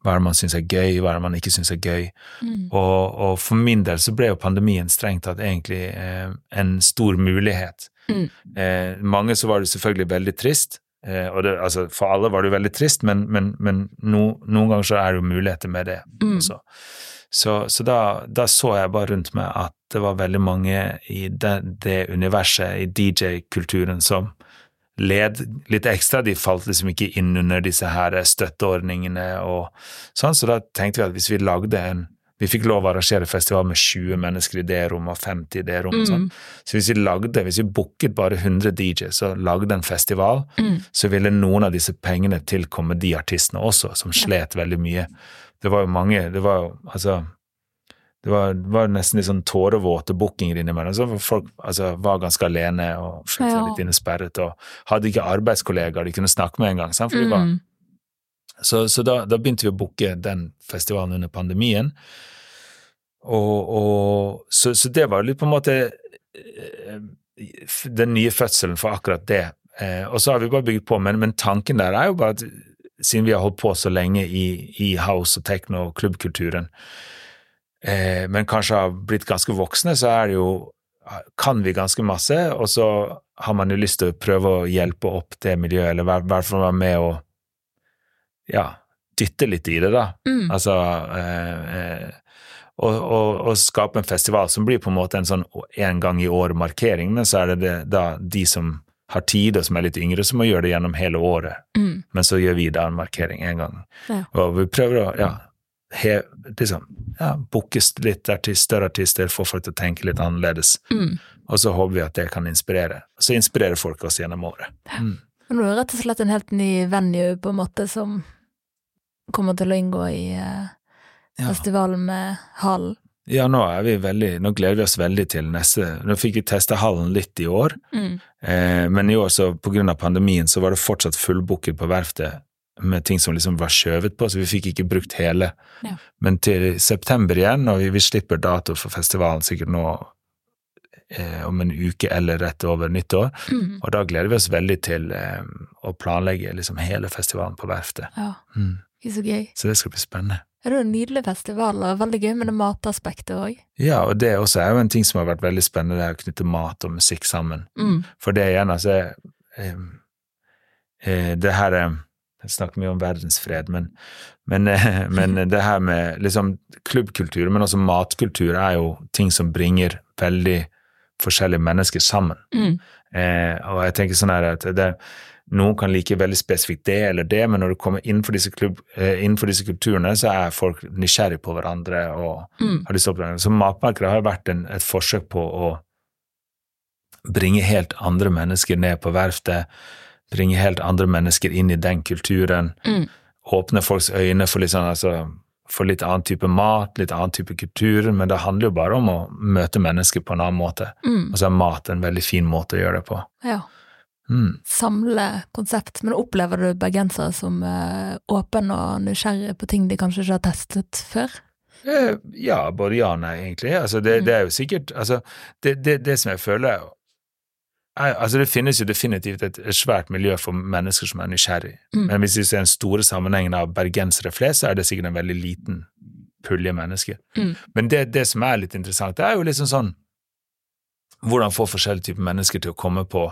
Speaker 2: hva er det man syns er gøy, hva er det man ikke syns er gøy.
Speaker 1: Mm.
Speaker 2: Og, og for min del så ble jo pandemien strengt tatt egentlig eh, en stor mulighet.
Speaker 1: Mm.
Speaker 2: Eh, mange så var det selvfølgelig veldig trist, eh, og det, altså for alle var det jo veldig trist, men, men, men no, noen ganger så er det jo muligheter med det
Speaker 1: Mm.
Speaker 2: Så, så da, da så jeg bare rundt meg at det var veldig mange i det, det universet, i DJ-kulturen, som led litt ekstra. De falt liksom ikke inn under disse her støtteordningene og sånn, så da tenkte vi at hvis vi lagde en Vi fikk lov å arrangere festival med 20 mennesker i det rommet og 50 i det rommet.
Speaker 1: Mm.
Speaker 2: Så hvis vi lagde, hvis vi booket bare 100 DJ-er og lagde en festival,
Speaker 1: Mm.
Speaker 2: så ville noen av disse pengene tilkomme de artistene også, som slet veldig mye. Det var jo mange Det var jo altså det var, det var nesten litt sånn tårevåte bookinger innimellom. Så folk altså, var ganske alene og følte seg
Speaker 1: Ja.
Speaker 2: litt innesperret og hadde ikke arbeidskollegaer de kunne snakke med en gang. mm. De var,
Speaker 1: Mm.
Speaker 2: Så så da, da begynte vi å booke den festivalen under pandemien. Og, og så, så det var litt på en måte eh, den nye fødselen for akkurat det. Eh, og så har vi bare bygd på, men, men tanken der er jo bare at siden vi har holdt på så lenge i, i house og techno og klubbkulturen, eh, men kanskje har blitt ganske voksne, så er det jo kan vi ganske masse, og så har man jo lyst til å prøve å hjelpe opp det miljøet, eller i hvert fall være med og ja, dytte litt i det, da.
Speaker 1: Mm.
Speaker 2: Altså eh, eh, og, og, og skape en festival som blir på en måte en sånn en gang i år-markering, men så er det, det da de som har tid og som er litt yngre, som må gjøre det gjennom hele året.
Speaker 1: Mm.
Speaker 2: Men så gjør vi da en markering en gang.
Speaker 1: Ja.
Speaker 2: Og vi prøver å ja, he, liksom, ja, booke litt artist, større artister, få folk til å tenke litt annerledes.
Speaker 1: Mm.
Speaker 2: Og så håper vi at det kan inspirere. Så inspirerer folk oss gjennom året. Mm.
Speaker 1: Men er det rett og slett en helt ny venue, på en måte, som kommer til å inngå i eh, festivalen med hallen.
Speaker 2: ja, nå er vi veldig Nå gleder vi oss veldig til neste Nå fikk vi testa hallen litt i år,
Speaker 1: Mm.
Speaker 2: eh, men i år, så av pandemien, så var det fortsatt fullbooket på verftet med ting som liksom var skjøvet på, så vi fikk ikke brukt hele.
Speaker 1: Ja.
Speaker 2: Men til september igjen, og vi, vi slipper dato for festivalen sikkert nå eh, om en uke eller rett over nyttår,
Speaker 1: Mm.
Speaker 2: og da gleder vi oss veldig til eh, å planlegge liksom hele festivalen på verftet.
Speaker 1: Ja,
Speaker 2: Mm.
Speaker 1: Det er så gøy.
Speaker 2: Så det skal bli spennende.
Speaker 1: Det er jo en nydelig festival, og veldig gøy med det mataspektet òg.
Speaker 2: Ja, og det også er jo en ting som har vært veldig spennende, det er å knytte mat og musikk sammen.
Speaker 1: Mm.
Speaker 2: For det igjen, altså eh, eh, Det her eh, Jeg snakker mye om verdensfred, men, men, eh, [laughs] men det her med liksom klubbkultur, men også matkultur, er jo ting som bringer veldig forskjellige mennesker sammen.
Speaker 1: Mm.
Speaker 2: Eh, og jeg tenker sånn her at det, noen kan like veldig spesifikt det eller det, men når du kommer innenfor disse, klubb, eh, innenfor disse kulturene, så er folk nysgjerrig på hverandre og
Speaker 1: Mm.
Speaker 2: har lyst til å oppleve. Så matmarkedet har vært en, et forsøk på å bringe helt andre mennesker ned på verftet, bringe helt andre mennesker inn i den kulturen,
Speaker 1: Mm.
Speaker 2: åpne folks øyne for litt sånn altså for litt annen type mat, litt annen type kultur, men det handler jo bare om å møte mennesker på en annen måte.
Speaker 1: Mm.
Speaker 2: Og så er mat en veldig fin måte å gjøre det på.
Speaker 1: Ja.
Speaker 2: Mm.
Speaker 1: Samle konsept. Men opplever du bergensere som eh, åpne og nysgjerrige på ting de kanskje ikke har testet før?
Speaker 2: Eh, Ja, både ja og nei, egentlig. Altså, det,
Speaker 1: Mm.
Speaker 2: det er jo sikkert altså, det, det, det som jeg føler er, altså, Det finnes jo definitivt et svært miljø for mennesker som er nysgjerrig.
Speaker 1: Mm.
Speaker 2: Men hvis vi ser den store sammenhengen av bergensere flest, så er det sikkert en veldig liten pulje mennesker.
Speaker 1: Mm.
Speaker 2: Men det, det som er litt interessant, det er jo liksom sånn Hvordan få forskjellige typer mennesker til å komme på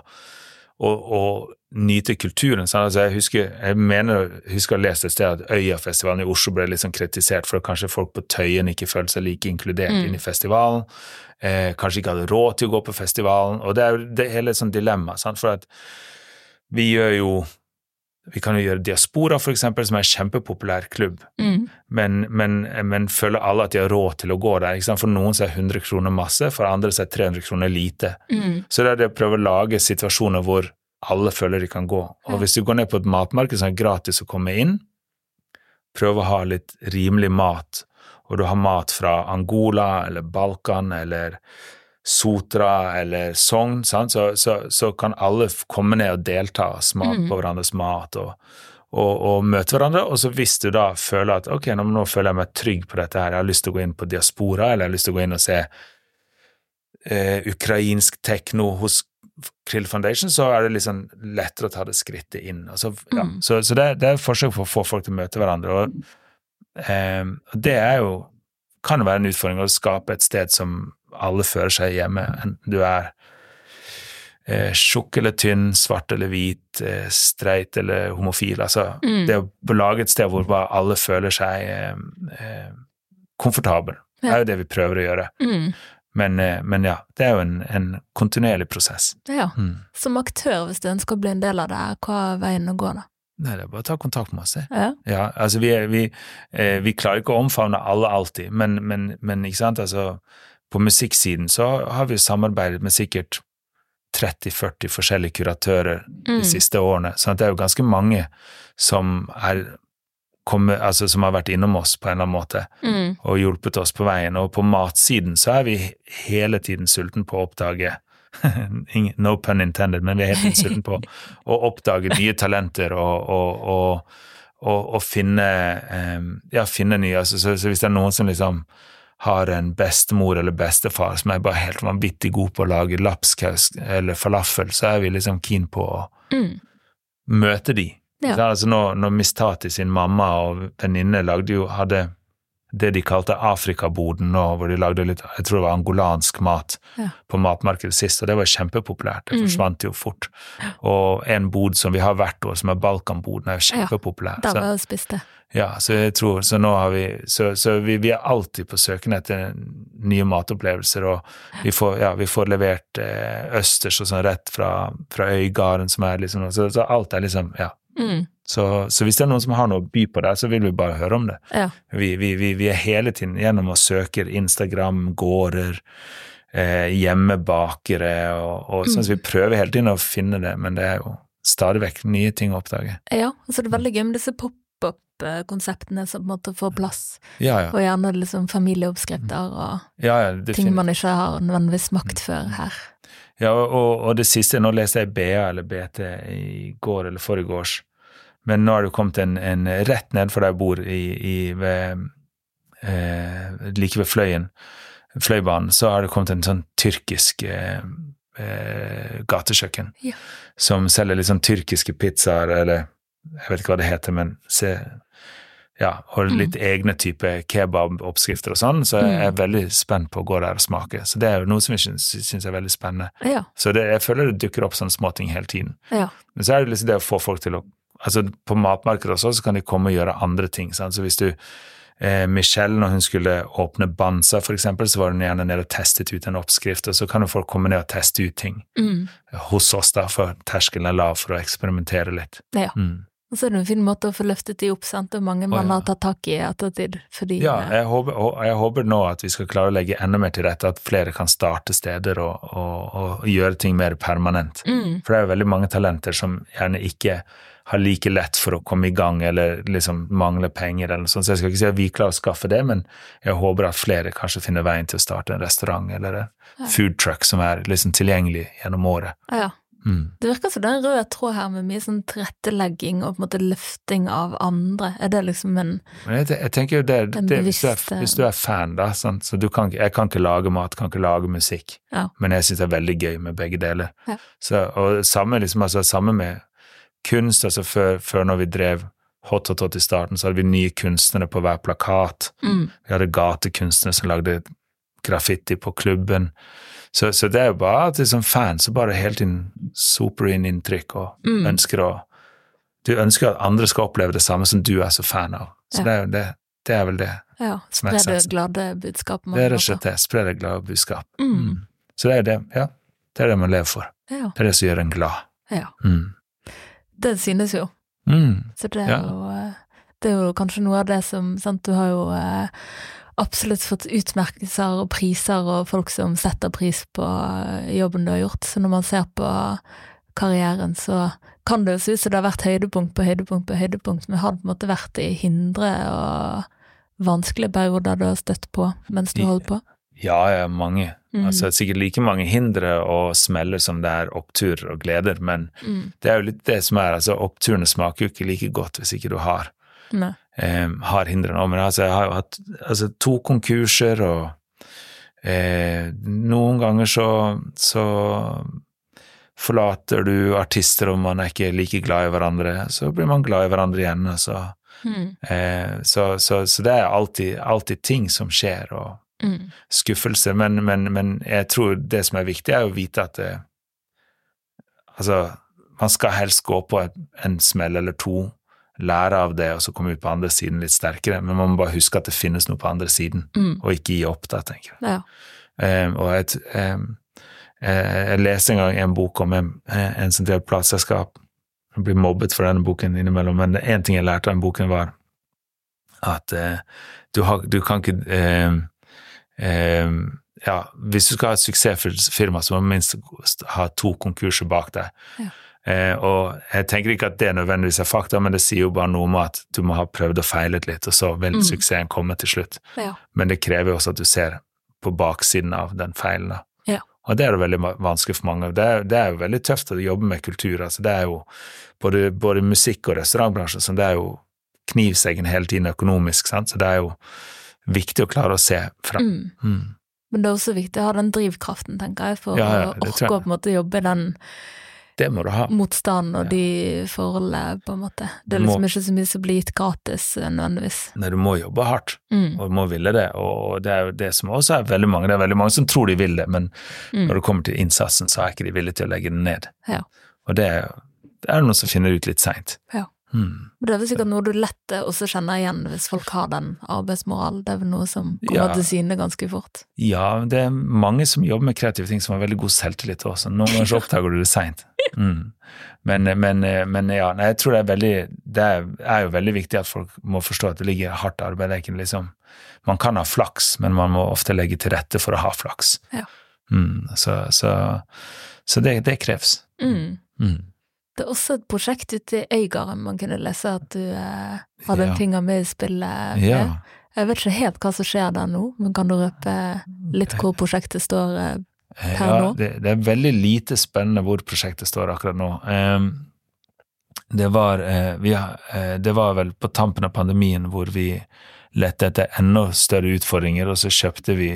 Speaker 2: og, og nyte kulturen. Altså jeg husker jeg mener, jeg husker å leste et sted at Øyafestivalen i Oslo ble litt sånn kritisert for at kanskje folk på Tøyen ikke følte seg like inkludert
Speaker 1: Mm.
Speaker 2: inn i festivalen. Eh, kanskje ikke hadde råd til å gå på festivalen. Og det er jo det hele et sånt dilemma, sant? for at vi gjør jo Vi kan jo gjøre Diaspora, for eksempel, som er en kjempepopulær klubb.
Speaker 1: Mm.
Speaker 2: Men, men, men føler alle at de har råd til å gå der? For noen så er 100 kroner masse, for andre så er 300 kroner lite.
Speaker 1: Mm.
Speaker 2: Så det er det å prøve å lage situasjoner hvor alle føler de kan gå. Og hvis du går ned på et matmarked som er gratis å komme inn, prøve å ha litt rimelig mat, og du har mat fra Angola eller Balkan eller Sotra eller Sogn? Så, så, så kan alle komme ned og delta smake
Speaker 1: Mm.
Speaker 2: på hverandres mat og, og, og møte hverandre. Og så hvis du da føler at ok, nå, nå føler jeg meg trygg på dette her, jeg har lyst til å gå inn på Diaspora, eller jeg har lyst til å gå inn og se eh, ukrainsk tekno hos Krill Foundation, så er det liksom lettere å ta det skrittet inn. Så, ja.
Speaker 1: Mm.
Speaker 2: Så, så det, det er et forsøk på å få folk til å møte hverandre. Og, eh, det er jo kan være en utfordring å skape et sted som alle føler seg hjemme, enten du er eh, tjukk eller tynn, svart eller hvit, eh, streit eller homofil. Altså,
Speaker 1: Mm.
Speaker 2: det å lage et sted hvor bare alle føler seg eh, eh, komfortable,
Speaker 1: Ja.
Speaker 2: er jo det vi prøver å gjøre.
Speaker 1: Mm.
Speaker 2: Men, eh, men ja, det er jo en, en kontinuerlig prosess.
Speaker 1: Ja.
Speaker 2: Mm.
Speaker 1: Som aktør, hvis du ønsker å bli en del av det, hva er veien å gå da?
Speaker 2: Nei, det er bare å ta kontakt med oss.
Speaker 1: Ja.
Speaker 2: Ja, altså vi, er- vi, eh, vi klarer ikke å omfavne alle alltid, men, men, men ikke sant, altså på musikksiden så har vi samarbeidet med sikkert 30-40 forskjellige kuratører
Speaker 1: Mm.
Speaker 2: de siste årene, så det er jo ganske mange som kommet, altså som har vært innom oss på en eller annen måte
Speaker 1: Mm.
Speaker 2: og hjulpet oss på veien, og på matsiden så er vi hele tiden sulten på å oppdage [laughs] No pun intended, men vi er helt sulten på [laughs] å oppdage nye talenter og, og, og, og, og finne, eh, ja, finne nye. Altså, så, så hvis det er noen som liksom har en bestemor eller bestefar som er bare helt vanvittig god på å lage lapskaus eller falafel, så er vi liksom keen på å
Speaker 1: Mm.
Speaker 2: møte de.
Speaker 1: Ja.
Speaker 2: Så Altså når, når Mistati sin mamma og venninne lagde jo, hadde det de kalte Afrikaboden nå, hvor de lagde litt, jeg tror det var angolansk mat
Speaker 1: Ja.
Speaker 2: på matmarkedet sist, og det var kjempepopulært. Det
Speaker 1: Mm.
Speaker 2: forsvant jo fort. Og en bod som vi har hvert år, som er Balkanboden, er jo
Speaker 1: Ja,
Speaker 2: da
Speaker 1: var jeg og spiste.
Speaker 2: ja, så jeg tror, så nå har vi, så, så vi, vi er alltid på søken etter nye matopplevelser, og vi får, ja, vi får levert eh, østers og sånn rett fra, fra Øygarden, som er liksom, så, så alt er liksom, ja,
Speaker 1: Mm.
Speaker 2: Så, så hvis det er noen som har noe å by på der, så vil vi bare høre om det.
Speaker 1: Ja.
Speaker 2: Vi, vi, vi, vi er hele tiden gjennom og søker Instagram, gårder, eh, hjemmebakere og, og sånn, så vi prøver hele tiden å finne det, men det er jo stadig vekk nye ting å oppdage.
Speaker 1: ja. Og så er det veldig gøy med disse pop-up-konseptene som på en måte får plass,
Speaker 2: Ja, ja.
Speaker 1: og gjerne liksom familieoppskrifter og
Speaker 2: ja, ja
Speaker 1: ting man ikke har nødvendigvis smakt før her.
Speaker 2: Ja, og, og det siste, nå leste jeg BA eller BT i går eller forgårs, men nå har det kommet en, en rett nedfor der jeg bor, i, i ved, eh, like ved Fløyen, Fløibanen, så har det kommet en sånn tyrkisk eh, eh, gatekjøkken
Speaker 1: Ja.
Speaker 2: som selger litt sånn tyrkiske pizzaer, eller jeg vet ikke hva det heter, men se, ja, og litt egne type kebaboppskrifter og sånn, så jeg er veldig spent på å gå der og smake. Så det er jo noe som jeg syns er veldig spennende.
Speaker 1: Ja.
Speaker 2: Så det, jeg føler det dukker opp sånne småting hele tiden.
Speaker 1: Ja.
Speaker 2: Men så er det liksom det å få folk til å Altså på matmarkedet også, så kan de komme og gjøre andre ting. Sant? Så hvis du eh, Michelle, når hun skulle åpne Banza, eksempel, så var hun gjerne nede og testet ut en oppskrift, og så kan jo folk komme ned og teste ut ting
Speaker 1: Mm.
Speaker 2: hos oss, da, for terskelen er lav for å eksperimentere litt.
Speaker 1: ja.
Speaker 2: Mm.
Speaker 1: Og så er det en fin måte å få løftet de opp, sant, og mange man har tatt tak i i ettertid, fordi
Speaker 2: Ja,
Speaker 1: eh,
Speaker 2: jeg håper, jeg håper nå at vi skal klare å legge enda mer til rette, at flere kan starte steder og, og, og gjøre ting mer permanent.
Speaker 1: mm,
Speaker 2: For det er jo veldig mange talenter som gjerne ikke har like lett for å komme i gang, eller liksom mangler penger eller noe sånt. Så jeg skal ikke si at vi klarer å skaffe det, men jeg håper at flere kanskje finner veien til å starte en restaurant eller en food truck som er liksom tilgjengelig gjennom året.
Speaker 1: ja.
Speaker 2: Mm.
Speaker 1: Det virker som det er en rød tråd her med mye sånn tilrettelegging og på en måte løfting av andre. Er det liksom en
Speaker 2: Men jeg, jeg tenker jo det, det hvis, du er, hvis du er fan, da, sant? så du kan, jeg kan ikke lage mat, kan ikke lage musikk,
Speaker 1: Ja.
Speaker 2: men jeg syns det er veldig gøy med begge deler.
Speaker 1: Ja.
Speaker 2: Så, og samme, liksom, altså, samme med kunst, altså før, før når vi drev Hot Hot Hot i starten, så hadde vi nye kunstnere på hver plakat.
Speaker 1: mm,
Speaker 2: Vi hadde gatekunstnere som lagde graffiti på klubben. Så, så det er jo bare at vi som fans så bare helt inn, soper inn inntrykk og
Speaker 1: Mm.
Speaker 2: ønsker å Du ønsker at andre skal oppleve det samme som du er så fan av. Så
Speaker 1: Ja.
Speaker 2: det, er jo det, det er vel det.
Speaker 1: Ja, spre det glade budskapet.
Speaker 2: Det er rett og slett det. Spre det glade budskap.
Speaker 1: Mm.
Speaker 2: Så det er det. Ja. Det er det man lever for.
Speaker 1: Ja,
Speaker 2: Det er det som gjør en glad.
Speaker 1: ja.
Speaker 2: Mm.
Speaker 1: Det synes jo.
Speaker 2: Mm.
Speaker 1: Så det er,
Speaker 2: Ja.
Speaker 1: jo, eh, det er jo kanskje noe av det som sant, Du har jo eh, absolutt fått utmerkelser og priser og folk som setter pris på eh, jobben du har gjort. Så når man ser på karrieren, så kan det jo se ut som det har vært høydepunkt på høydepunkt på høydepunkt, men har på en måte vært i hindre og vanskelige perioder du har støtt på mens du holder på?
Speaker 2: Ja, ja, mange.
Speaker 1: Mm.
Speaker 2: Altså sikkert like mange hindre og smeller som det er oppturer og gleder, men
Speaker 1: Mm.
Speaker 2: det er jo litt det som er, altså oppturene smaker jo ikke like godt hvis ikke du har, eh, har hindrene. Men altså, jeg har jo hatt altså, to konkurser, og eh, noen ganger så, så forlater du artister og man er ikke like glad i hverandre, så blir man glad i hverandre igjen, Altså. så
Speaker 1: Mm.
Speaker 2: Eh, så, så, så det er alltid, alltid ting som skjer, og
Speaker 1: Mm.
Speaker 2: skuffelser, men, men, men jeg tror det som er viktig, er å vite at det, Altså, man skal helst gå på en smell eller to, lære av det, og så komme ut på andre siden litt sterkere, men man må bare huske at det finnes noe på andre siden,
Speaker 1: Mm.
Speaker 2: og ikke gi opp da, tenker jeg.
Speaker 1: Ja.
Speaker 2: Um, og et, eh, eh, jeg leste en gang en bok om en, en som drev plateselskap. Jeg blir mobbet for denne boken innimellom, men én ting jeg lærte av den boken, var at uh, du, har, du kan ikke eh, eh, Ja, hvis du skal ha et suksessfullt firma, så må du minst ha to konkurser bak deg.
Speaker 1: Ja.
Speaker 2: Eh, og jeg tenker ikke at det nødvendigvis er fakta, men det sier jo bare noe om at du må ha prøvd og feilet litt, og så vil
Speaker 1: Mm.
Speaker 2: suksessen komme til slutt.
Speaker 1: Ja.
Speaker 2: Men det krever jo også at du ser på baksiden av den feilen. da.
Speaker 1: Ja.
Speaker 2: Og det er det veldig vanskelig for mange. Det er, det er jo veldig tøft å jobbe med kultur. altså Det er jo både, både musikk- og restaurantbransjen, så det er jo knivseggen hele tiden økonomisk, sant? så det er jo viktig å klare å se fram.
Speaker 1: Mm.
Speaker 2: Mm.
Speaker 1: Men det er også viktig å ha den drivkraften, tenker jeg, for
Speaker 2: Ja, ja,
Speaker 1: å
Speaker 2: det
Speaker 1: orke å på en måte jobbe den
Speaker 2: Det
Speaker 1: motstanden og
Speaker 2: Ja.
Speaker 1: de forholdene, på en måte. Det er
Speaker 2: må-
Speaker 1: liksom ikke så mye som blir gitt gratis, nødvendigvis.
Speaker 2: Nei, du må jobbe hardt,
Speaker 1: Mm.
Speaker 2: og du må ville det. Og det er jo det som også er veldig mange. Det er veldig mange som tror de vil det, men
Speaker 1: Mm.
Speaker 2: når det kommer til innsatsen, så er ikke de villige til å legge den ned.
Speaker 1: Ja.
Speaker 2: Og det er, det er noen som finner ut litt seint.
Speaker 1: Ja.
Speaker 2: Mm.
Speaker 1: Det er vel sikkert noe du lett også kjenner igjen hvis folk har den arbeidsmoralen. Det er vel noe som kommer
Speaker 2: Ja.
Speaker 1: til syne ganske fort.
Speaker 2: Ja, det er mange som jobber med kreative ting som har veldig god selvtillit også. Noen ganger så [laughs] oppdager du det seint. Mm. Men, men, men, ja, jeg tror det er veldig Det er jo veldig viktig at folk må forstå at det ligger hardt arbeid. Er liksom Man kan ha flaks, men man må ofte legge til rette for å ha flaks.
Speaker 1: Ja.
Speaker 2: Mm, så, så, så det, det, kreves.
Speaker 1: Mm.
Speaker 2: Mm.
Speaker 1: Det er også et prosjekt ute i Øygarden man kunne lese at du eh, hadde
Speaker 2: Ja.
Speaker 1: en finger med i spillet.
Speaker 2: Ja.
Speaker 1: Jeg vet ikke helt hva som skjer der nå, men kan du røpe litt hvor prosjektet står eh, per
Speaker 2: ja,
Speaker 1: nå?
Speaker 2: Det, det er veldig lite spennende hvor prosjektet står akkurat nå. Um, det, var, eh, vi, eh, det var vel på tampen av pandemien hvor vi lette etter enda større utfordringer, og så kjøpte vi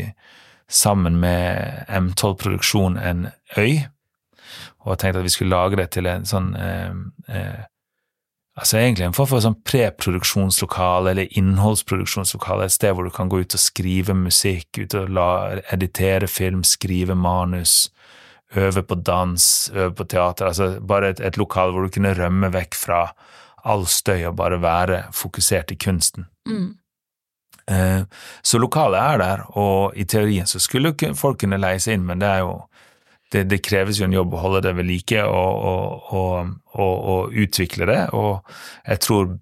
Speaker 2: sammen med M12 Produksjon en øy, og tenkte at vi skulle lage det til en sånn eh, eh, Altså egentlig en form for sånn preproduksjonslokale eller innholdsproduksjonslokale, et sted hvor du kan gå ut og skrive musikk, ut og la, editere film, skrive manus, øve på dans, øve på teater, altså bare et, et lokal hvor du kunne rømme vekk fra all støy og bare være fokusert i kunsten.
Speaker 1: Mm.
Speaker 2: Eh, Så lokalet er der, og i teorien så skulle folk kunne leie seg inn, men det er jo det, det kreves jo en jobb å holde det ved like og, og, og, og, utvikle det, og jeg tror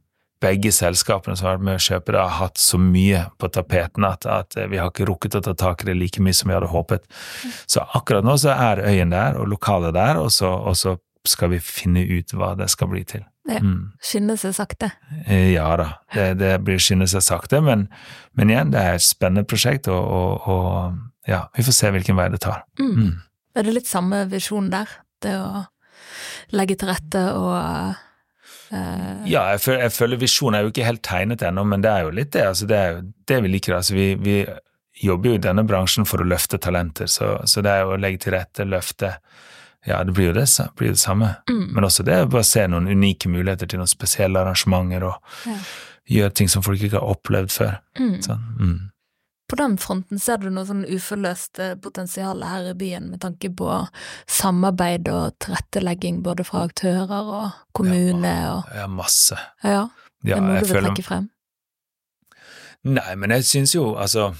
Speaker 2: begge selskapene som har vært med å kjøpe det, har hatt så mye på tapeten at, at vi har ikke rukket å ta tak i det like mye som vi hadde håpet. Så akkurat nå så er øyen der, og lokalet der, og så, og så skal vi finne ut hva det skal bli til.
Speaker 1: Ja.
Speaker 2: Mm.
Speaker 1: Skynde seg sakte.
Speaker 2: Eh, Ja da, det, det blir skynde seg sakte, men, men igjen, det er et spennende prosjekt, og, og, og ja, vi får se hvilken vei det tar.
Speaker 1: Mm. Er det litt samme visjon der? Det å legge til rette og uh,
Speaker 2: Ja, jeg føler, jeg føler visjonen er jo ikke helt tegnet ennå, men det er jo litt det. Altså, det er jo det vi liker. Altså, vi, vi jobber jo i denne bransjen for å løfte talenter, så, så det er jo å legge til rette, løfte Ja, det blir jo det, blir det samme.
Speaker 1: mm,
Speaker 2: Men også det å bare se noen unike muligheter til noen spesielle arrangementer, og
Speaker 1: Ja.
Speaker 2: gjøre ting som folk ikke har opplevd før.
Speaker 1: mm.
Speaker 2: Sånn. Mm.
Speaker 1: På den fronten ser du noe sånn uforløst eh, potensial her i byen med tanke på samarbeid og tilrettelegging både fra aktører og kommune og
Speaker 2: Ja, masse.
Speaker 1: Ja,
Speaker 2: Ja,
Speaker 1: er det noe du vil trekke frem?
Speaker 2: Nei, men jeg syns jo, altså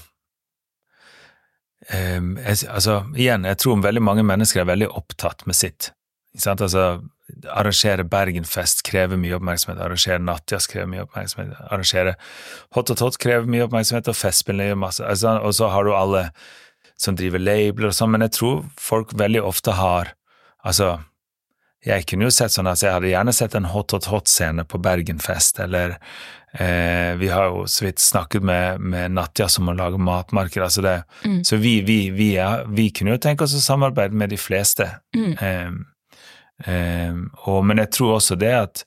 Speaker 2: Um, jeg, altså, igjen, jeg tror veldig mange mennesker er veldig opptatt med sitt. Ikke sant? Altså, arrangere Bergenfest krever mye oppmerksomhet, arrangere Nattjazz krever mye oppmerksomhet, arrangere Hot og Hot krever mye oppmerksomhet, og Festspillene gjør masse. Altså, og så har du alle som driver labeler og sånn, men jeg tror folk veldig ofte har Altså, jeg kunne jo sett sånn at jeg hadde gjerne sett en Hot Hot Hot-scene på Bergenfest, eller eh, vi har jo så vidt snakket med, med Natjas om å lage matmarked, altså det,
Speaker 1: Mm.
Speaker 2: så vi, vi, vi, ja, vi kunne jo tenke oss å samarbeide med de fleste.
Speaker 1: Mm.
Speaker 2: Ehm, og, men jeg tror også det at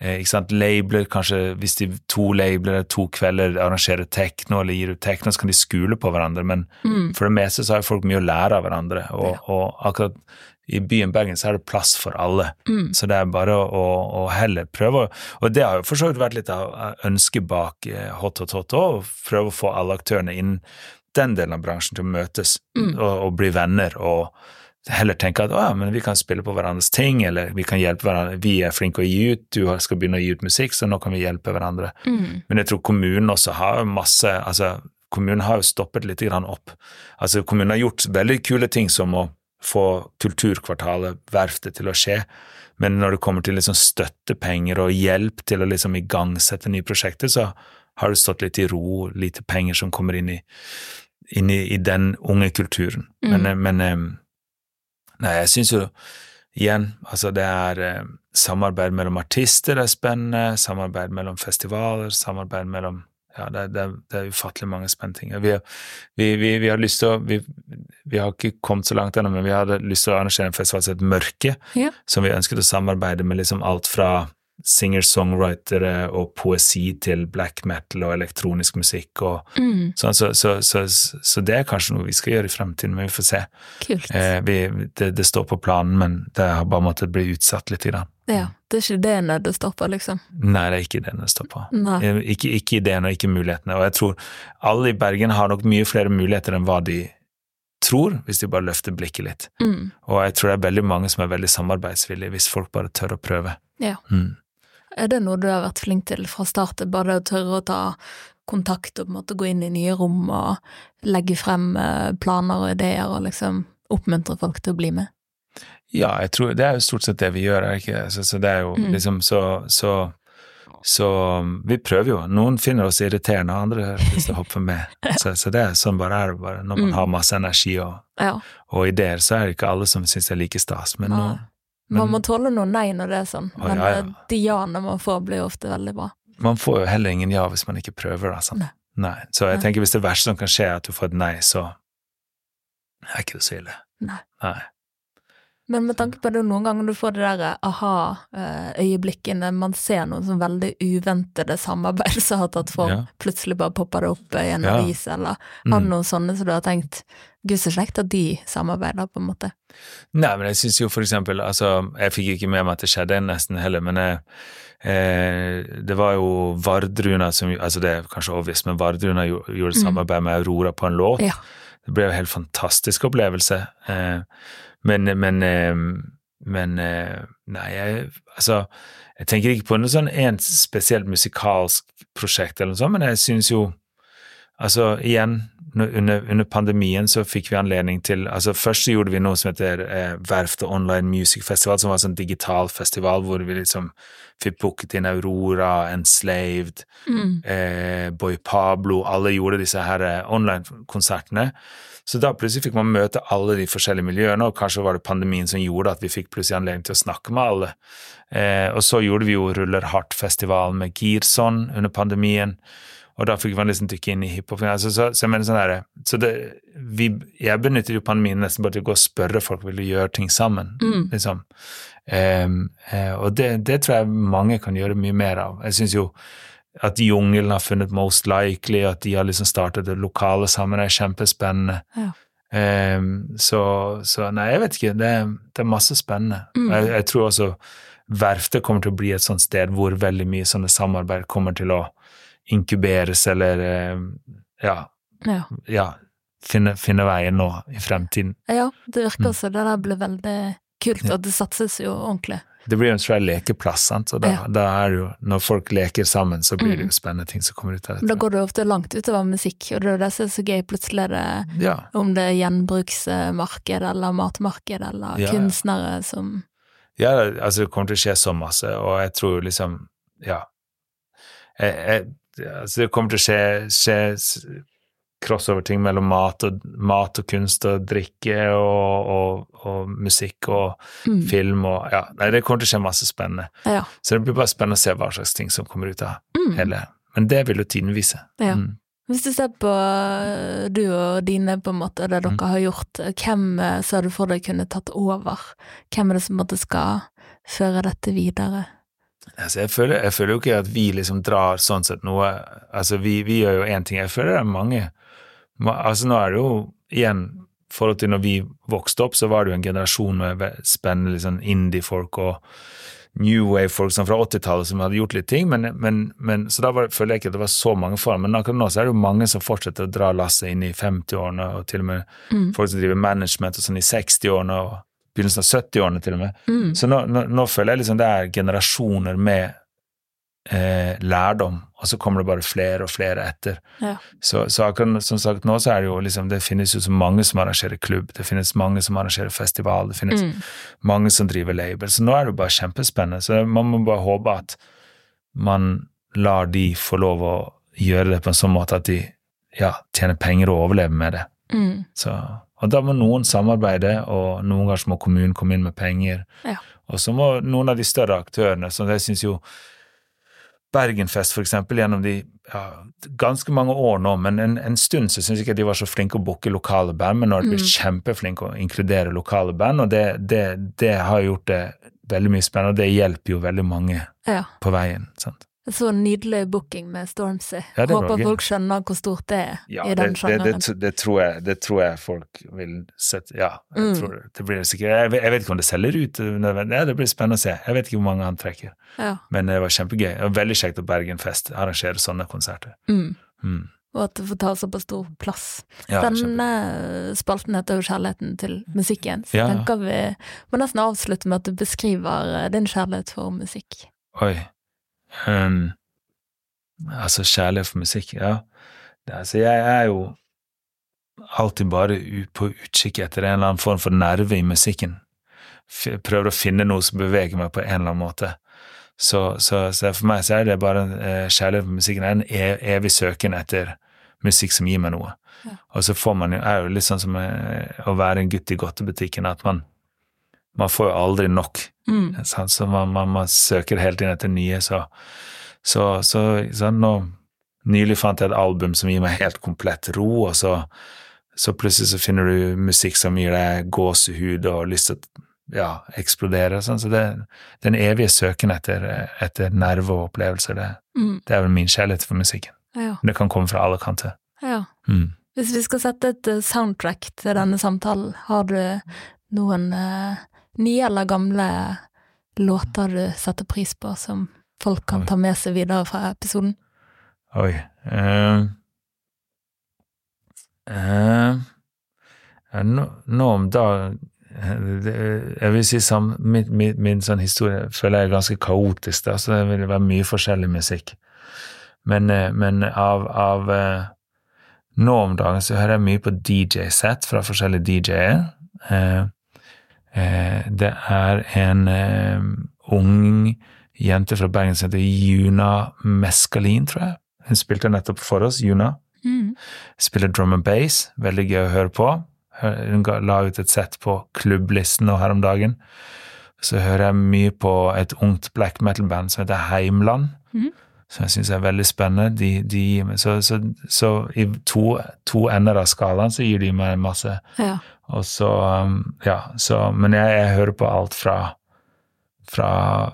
Speaker 2: eh, ikke sant, labler, kanskje hvis de to labler to kvelder arrangerer tekno eller gir ut tekno, så kan de skule på hverandre, men
Speaker 1: Mm.
Speaker 2: for det meste så har folk mye å lære av hverandre, og,
Speaker 1: Ja.
Speaker 2: og akkurat i byen Bergen så er det plass for alle.
Speaker 1: Mm.
Speaker 2: Så det er bare å, å, å heller prøve å Og det har jo for så vidt vært litt av ønsket bak eh, Hot Hot Hot òg, å prøve å få alle aktørene innen den delen av bransjen til å møtes
Speaker 1: Mm.
Speaker 2: og, og bli venner, og heller tenke at å ja, men vi kan spille på hverandres ting, eller vi kan hjelpe hverandre, vi er flinke å gi ut, du skal begynne å gi ut musikk, så nå kan vi hjelpe hverandre.
Speaker 1: Mm.
Speaker 2: Men jeg tror kommunen også har masse altså Kommunen har jo stoppet litt grann opp. Altså Kommunen har gjort veldig kule ting som å få Kulturkvartalet, Verftet, til å skje, men når det kommer til liksom støttepenger og hjelp til å liksom igangsette nye prosjekter, så har det stått litt i ro, lite penger som kommer inn i, inn i, i den unge kulturen.
Speaker 1: Mm.
Speaker 2: Men, eh, men eh, Nei, jeg syns jo igjen, altså det er eh, samarbeid mellom artister er spennende, samarbeid mellom festivaler, samarbeid mellom ja, det, det, det er ufattelig mange spennende ting. Vi, vi, vi, vi har lyst til å vi, vi har ikke kommet så langt ennå, men vi hadde lyst til å arrangere en festival som het Mørke,
Speaker 1: Ja.
Speaker 2: som vi ønsket å samarbeide med liksom alt fra singer-songwritere og poesi til black metal og elektronisk musikk og
Speaker 1: Mm.
Speaker 2: sånn, så, så, så, så, det er kanskje noe vi skal gjøre i fremtiden, men vi får se. Eh, vi, det, det står på planen, men det har bare måttet bli utsatt litt. Grann.
Speaker 1: Ja, det er ikke det stoppe, liksom.
Speaker 2: Nei, det er ikke det.
Speaker 1: Nei.
Speaker 2: Eh, Ikke, ikke ideen og ikke mulighetene. Og jeg tror alle i Bergen har nok mye flere muligheter enn hva de tror, hvis de bare løfter blikket litt.
Speaker 1: Mm.
Speaker 2: Og jeg tror det er veldig mange som er veldig samarbeidsvillige, hvis folk bare tør å prøve.
Speaker 1: Ja.
Speaker 2: Mm.
Speaker 1: Er det noe du har vært flink til fra start, bare å tørre å ta kontakt og på en måte gå inn i nye rom og legge frem eh, planer og ideer og liksom oppmuntre folk til å bli med?
Speaker 2: Ja, jeg tror det er jo stort sett det vi gjør, er ikke? Så, så det er jo
Speaker 1: Mm.
Speaker 2: liksom så, så så vi prøver jo. Noen finner oss irriterende, andre [laughs] har lyst til å hoppe med. Så, så det er sånn bare er det bare. Når man
Speaker 1: Mm.
Speaker 2: har masse energi og,
Speaker 1: Ja.
Speaker 2: og ideer, så er det ikke alle som syns det er like stas. Men
Speaker 1: Nei.
Speaker 2: Noen,
Speaker 1: Man må tåle noe nei når det er sånn,
Speaker 2: Å,
Speaker 1: men
Speaker 2: ja, ja.
Speaker 1: eh, de ja-ene man får, blir ofte veldig bra.
Speaker 2: man får jo heller ingen ja hvis man ikke prøver, da. Sant?
Speaker 1: Nei.
Speaker 2: Nei. Så jeg
Speaker 1: Nei.
Speaker 2: tenker hvis det verste som kan skje, er at du får et nei, så er ikke det så ille.
Speaker 1: Nei.
Speaker 2: Nei.
Speaker 1: Men med tanke på det noen ganger du får det der aha-øyeblikkene, man ser noen sånn veldig uventede samarbeid som har tatt form,
Speaker 2: Ja.
Speaker 1: plutselig bare popper det opp i en
Speaker 2: Ja.
Speaker 1: avis, eller har du
Speaker 2: Mm.
Speaker 1: noen sånne som du har tenkt gud så kjekt at de samarbeider, på en måte.
Speaker 2: Nei, men jeg syns jo for eksempel Altså, jeg fikk ikke med meg at det skjedde nesten heller, men jeg, eh, det var jo Vardruna som Altså, det er kanskje obvious, men Vardruna gjorde
Speaker 1: Mm.
Speaker 2: samarbeid med Aurora på en låt.
Speaker 1: Ja.
Speaker 2: Det ble jo en helt fantastisk opplevelse. Eh, men men, eh, men eh, Nei, jeg Altså, jeg tenker ikke på noe sånn en spesielt musikalsk prosjekt eller noe sånt, men jeg syns jo Altså, igjen, under, under pandemien så fikk vi anledning til altså Først så gjorde vi noe som heter eh, Verftet Online Music Festival, som var en sånn digital festival hvor vi liksom fikk booket inn Aurora, Enslaved,
Speaker 1: Mm.
Speaker 2: eh, Boy Pablo, alle gjorde disse her eh, online-konsertene. Så da plutselig fikk man møte alle de forskjellige miljøene, og kanskje var det pandemien som gjorde at vi fikk plutselig anledning til å snakke med alle. Eh, og så gjorde vi jo Ruller Hardt-festivalen med Girson under pandemien, og da fikk man liksom dykke inn i hiphop. Altså, så, så, jeg mener sånn der, så det, vi, jeg benytter jo pandemien nesten bare til å gå og spørre folk vil du gjøre ting sammen.
Speaker 1: Mm.
Speaker 2: liksom. Eh, og det, det tror jeg mange kan gjøre mye mer av. Jeg syns jo at Jungelen har funnet Most Likely, at de har liksom startet det lokale sammen, det er kjempespennende.
Speaker 1: Ja.
Speaker 2: Um, så, så nei, jeg vet ikke. Det, det er masse spennende.
Speaker 1: Mm.
Speaker 2: Jeg, jeg tror også Verftet kommer til å bli et sånt sted hvor veldig mye sånne samarbeid kommer til å inkuberes, eller ja,
Speaker 1: Ja.
Speaker 2: ja finne, finne veien nå i fremtiden.
Speaker 1: ja, det virker
Speaker 2: Mm.
Speaker 1: også det der blir veldig kult, og det satses jo ordentlig.
Speaker 2: Det blir jo en svær lekeplass, sant? Og da,
Speaker 1: Ja.
Speaker 2: da er jo, når folk leker sammen, så blir det
Speaker 1: Mm.
Speaker 2: jo spennende ting som kommer ut av
Speaker 1: Men da går det jo ofte langt utover musikk, og det er jo det som er så gøy. Plutselig det
Speaker 2: Ja,
Speaker 1: om det er gjenbruksmarked eller matmarked eller
Speaker 2: Ja,
Speaker 1: kunstnere som
Speaker 2: ja, altså det kommer til å skje så masse, og jeg tror liksom, ja jeg, jeg, altså Det kommer til å skje, skje crossover-ting mellom mat og, mat og kunst og drikke og, og, og musikk og
Speaker 1: mm.
Speaker 2: film og Ja, nei, det kommer til å skje masse spennende.
Speaker 1: Ja.
Speaker 2: Så det blir bare spennende å se hva slags ting som kommer ut av
Speaker 1: Mm.
Speaker 2: hele Men det vil jo tiden vise.
Speaker 1: Ja.
Speaker 2: Mm.
Speaker 1: Hvis du ser på øh, du og dine, på en måte, det dere
Speaker 2: Mm.
Speaker 1: har gjort, hvem øh, ser du for deg kunne tatt over? Hvem er det som måte skal føre dette videre?
Speaker 2: Altså, jeg, føler, jeg føler jo ikke at vi liksom drar sånn sett noe Altså, vi, vi gjør jo én ting. Jeg føler det er mange ma- Altså, nå er det jo igjen forhold til når vi vokste opp, så var det jo en generasjon med spennende liksom indie-folk og new wave-folk fra 80-tallet som hadde gjort litt ting, men, men, men så da var, føler jeg ikke at det var så mange for Men akkurat nå så er det jo mange som fortsetter å dra lasset inn i 50-årene, og til og med
Speaker 1: Mm.
Speaker 2: folk som driver management og sånn i 60-årene og begynnelsen av 70-årene til og med.
Speaker 1: Mm.
Speaker 2: Så nå, nå, nå føler jeg liksom det er generasjoner med eh, lærdom, og så kommer det bare flere og flere etter.
Speaker 1: Ja.
Speaker 2: Så, så akkurat som sagt nå så er det jo liksom Det finnes jo så mange som arrangerer klubb, det finnes mange som arrangerer festival, det finnes
Speaker 1: Mm.
Speaker 2: mange som driver label, så nå er det jo bare kjempespennende. Så man må bare håpe at man lar de få lov å gjøre det på en sånn måte at de ja, tjener penger og overlever med det.
Speaker 1: Mm.
Speaker 2: Så, og da må noen samarbeide, og noen ganger må kommunen komme inn med penger.
Speaker 1: Ja.
Speaker 2: Og så må noen av de større aktørene, så jeg syns jo Bergenfest, for eksempel, gjennom de ja, ganske mange år nå, men en, en stund så syns jeg ikke de var så flinke å booke lokale band, men nå har de blitt
Speaker 1: Mm.
Speaker 2: kjempeflinke å inkludere lokale band, og det, det, det har gjort det veldig mye spennende, og det hjelper jo veldig mange
Speaker 1: Ja.
Speaker 2: på veien. sant?
Speaker 1: Så nydelig booking med Stormzy.
Speaker 2: Ja,
Speaker 1: Håper folk skjønner hvor stort det er
Speaker 2: Ja,
Speaker 1: i den
Speaker 2: det,
Speaker 1: sjangeren.
Speaker 2: det, det, tror jeg, det tror jeg folk vil sette Ja, jeg
Speaker 1: Mm.
Speaker 2: tror det, blir sikkert. Jeg, vet- jeg vet ikke om det selger ut. Ja, det blir spennende å se. Jeg vet ikke hvor mange han trekker.
Speaker 1: Ja.
Speaker 2: Men det var kjempegøy. Det var veldig kjekt at Bergenfest arrangerer sånne konserter.
Speaker 1: Mm.
Speaker 2: Mm.
Speaker 1: Og at det får ta såpass stor plass.
Speaker 2: Ja,
Speaker 1: Denne spalten heter jo Kjærligheten til musikken, så
Speaker 2: Ja.
Speaker 1: tenker vi må nesten avslutte med at du beskriver eh, din kjærlighet for musikk.
Speaker 2: Oi. Um, altså, kjærlighet for musikk, ja. Det, altså, jeg er jo alltid bare på utkikk etter en eller annen form for nerve i musikken. f- prøver å finne noe som beveger meg på en eller annen måte. Så, så, så for meg så er det bare eh, kjærlighet for musikken. Er en e- evig søken etter musikk som gir meg noe.
Speaker 1: Ja.
Speaker 2: Og så får man jo, er jo litt sånn som eh, å være en gutt i godtebutikken, at man, man får jo aldri nok.
Speaker 1: Mm.
Speaker 2: Sånn, Så man, man, man søker hele tiden etter nye, så, så, så sånn, nå, Nylig fant jeg et album som gir meg helt komplett ro, og så, så plutselig så finner du musikk som gir deg gåsehud og lyst til å ja, eksplodere. Sånn. Så det, den evige søken etter, etter nerve og opplevelser, det,
Speaker 1: Mm.
Speaker 2: det er vel min kjærlighet for musikken.
Speaker 1: Ja.
Speaker 2: Det kan komme fra alle kanter.
Speaker 1: ja.
Speaker 2: Mm.
Speaker 1: Hvis vi skal sette et eh, soundtrack til denne samtalen, har du noen eh, nye eller gamle låter du setter pris på, som folk kan
Speaker 2: Oi.
Speaker 1: ta med seg videre fra episoden?
Speaker 2: Oi. uh, uh, nå, nå om dagen Jeg vil si sam, min, min, min sånn historie føler jeg er ganske kaotisk, da, så det vil være mye forskjellig musikk. Men, men av, av Nå om dagen så hører jeg mye på DJ-sett fra forskjellige DJ-er. Eh, det er en eh, ung jente fra Bergen som heter Juna Meskalin, tror jeg. Hun spilte nettopp for oss, Juna.
Speaker 1: Mm.
Speaker 2: Spiller drum and bass, veldig gøy å høre på. Hun la ut et sett på klubblisten nå her om dagen. Så hører jeg mye på et ungt black metal-band som heter Heimland.
Speaker 1: Mhm.
Speaker 2: Som jeg syns er veldig spennende. De, de, så, så, så i to, to ender av skalaen så gir de meg masse.
Speaker 1: Ja.
Speaker 2: Og så, um, ja, så Men jeg, jeg hører på alt fra fra,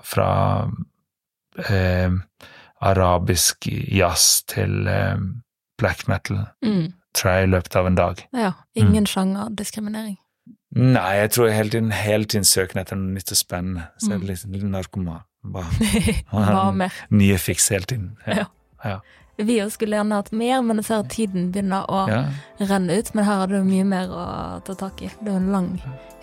Speaker 2: fra eh, arabisk jazz til eh, black metal,
Speaker 1: Mm.
Speaker 2: tror jeg, i løpet av en dag.
Speaker 1: ja. Ingen sjangerdiskriminering.
Speaker 2: Nei, jeg tror jeg hele tiden, hele tiden søker etter noe nytt og spennende. Så jeg er
Speaker 1: Mm.
Speaker 2: litt, litt narkoman. Bare
Speaker 1: Hva [laughs] mer?
Speaker 2: nye fiks hele tiden. Ja. Ja.
Speaker 1: Vi òg skulle gjerne hatt mer, men jeg ser at tiden begynner å
Speaker 2: Ja.
Speaker 1: renne ut. Men her har du mye mer å ta tak i. Det er en lang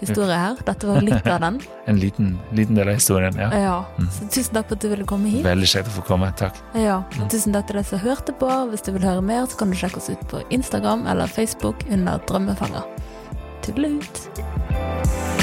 Speaker 1: historie her. Dette var litt av den. [laughs]
Speaker 2: En liten, liten del av historien, ja.
Speaker 1: Ja. Så tusen takk for at du ville komme hit.
Speaker 2: Veldig kjekt å få komme. Takk.
Speaker 1: Ja, og tusen takk til deg som hørte på. Hvis du vil høre mer, så kan du sjekke oss ut på Instagram eller Facebook under Drømmefanger. Tuddelut!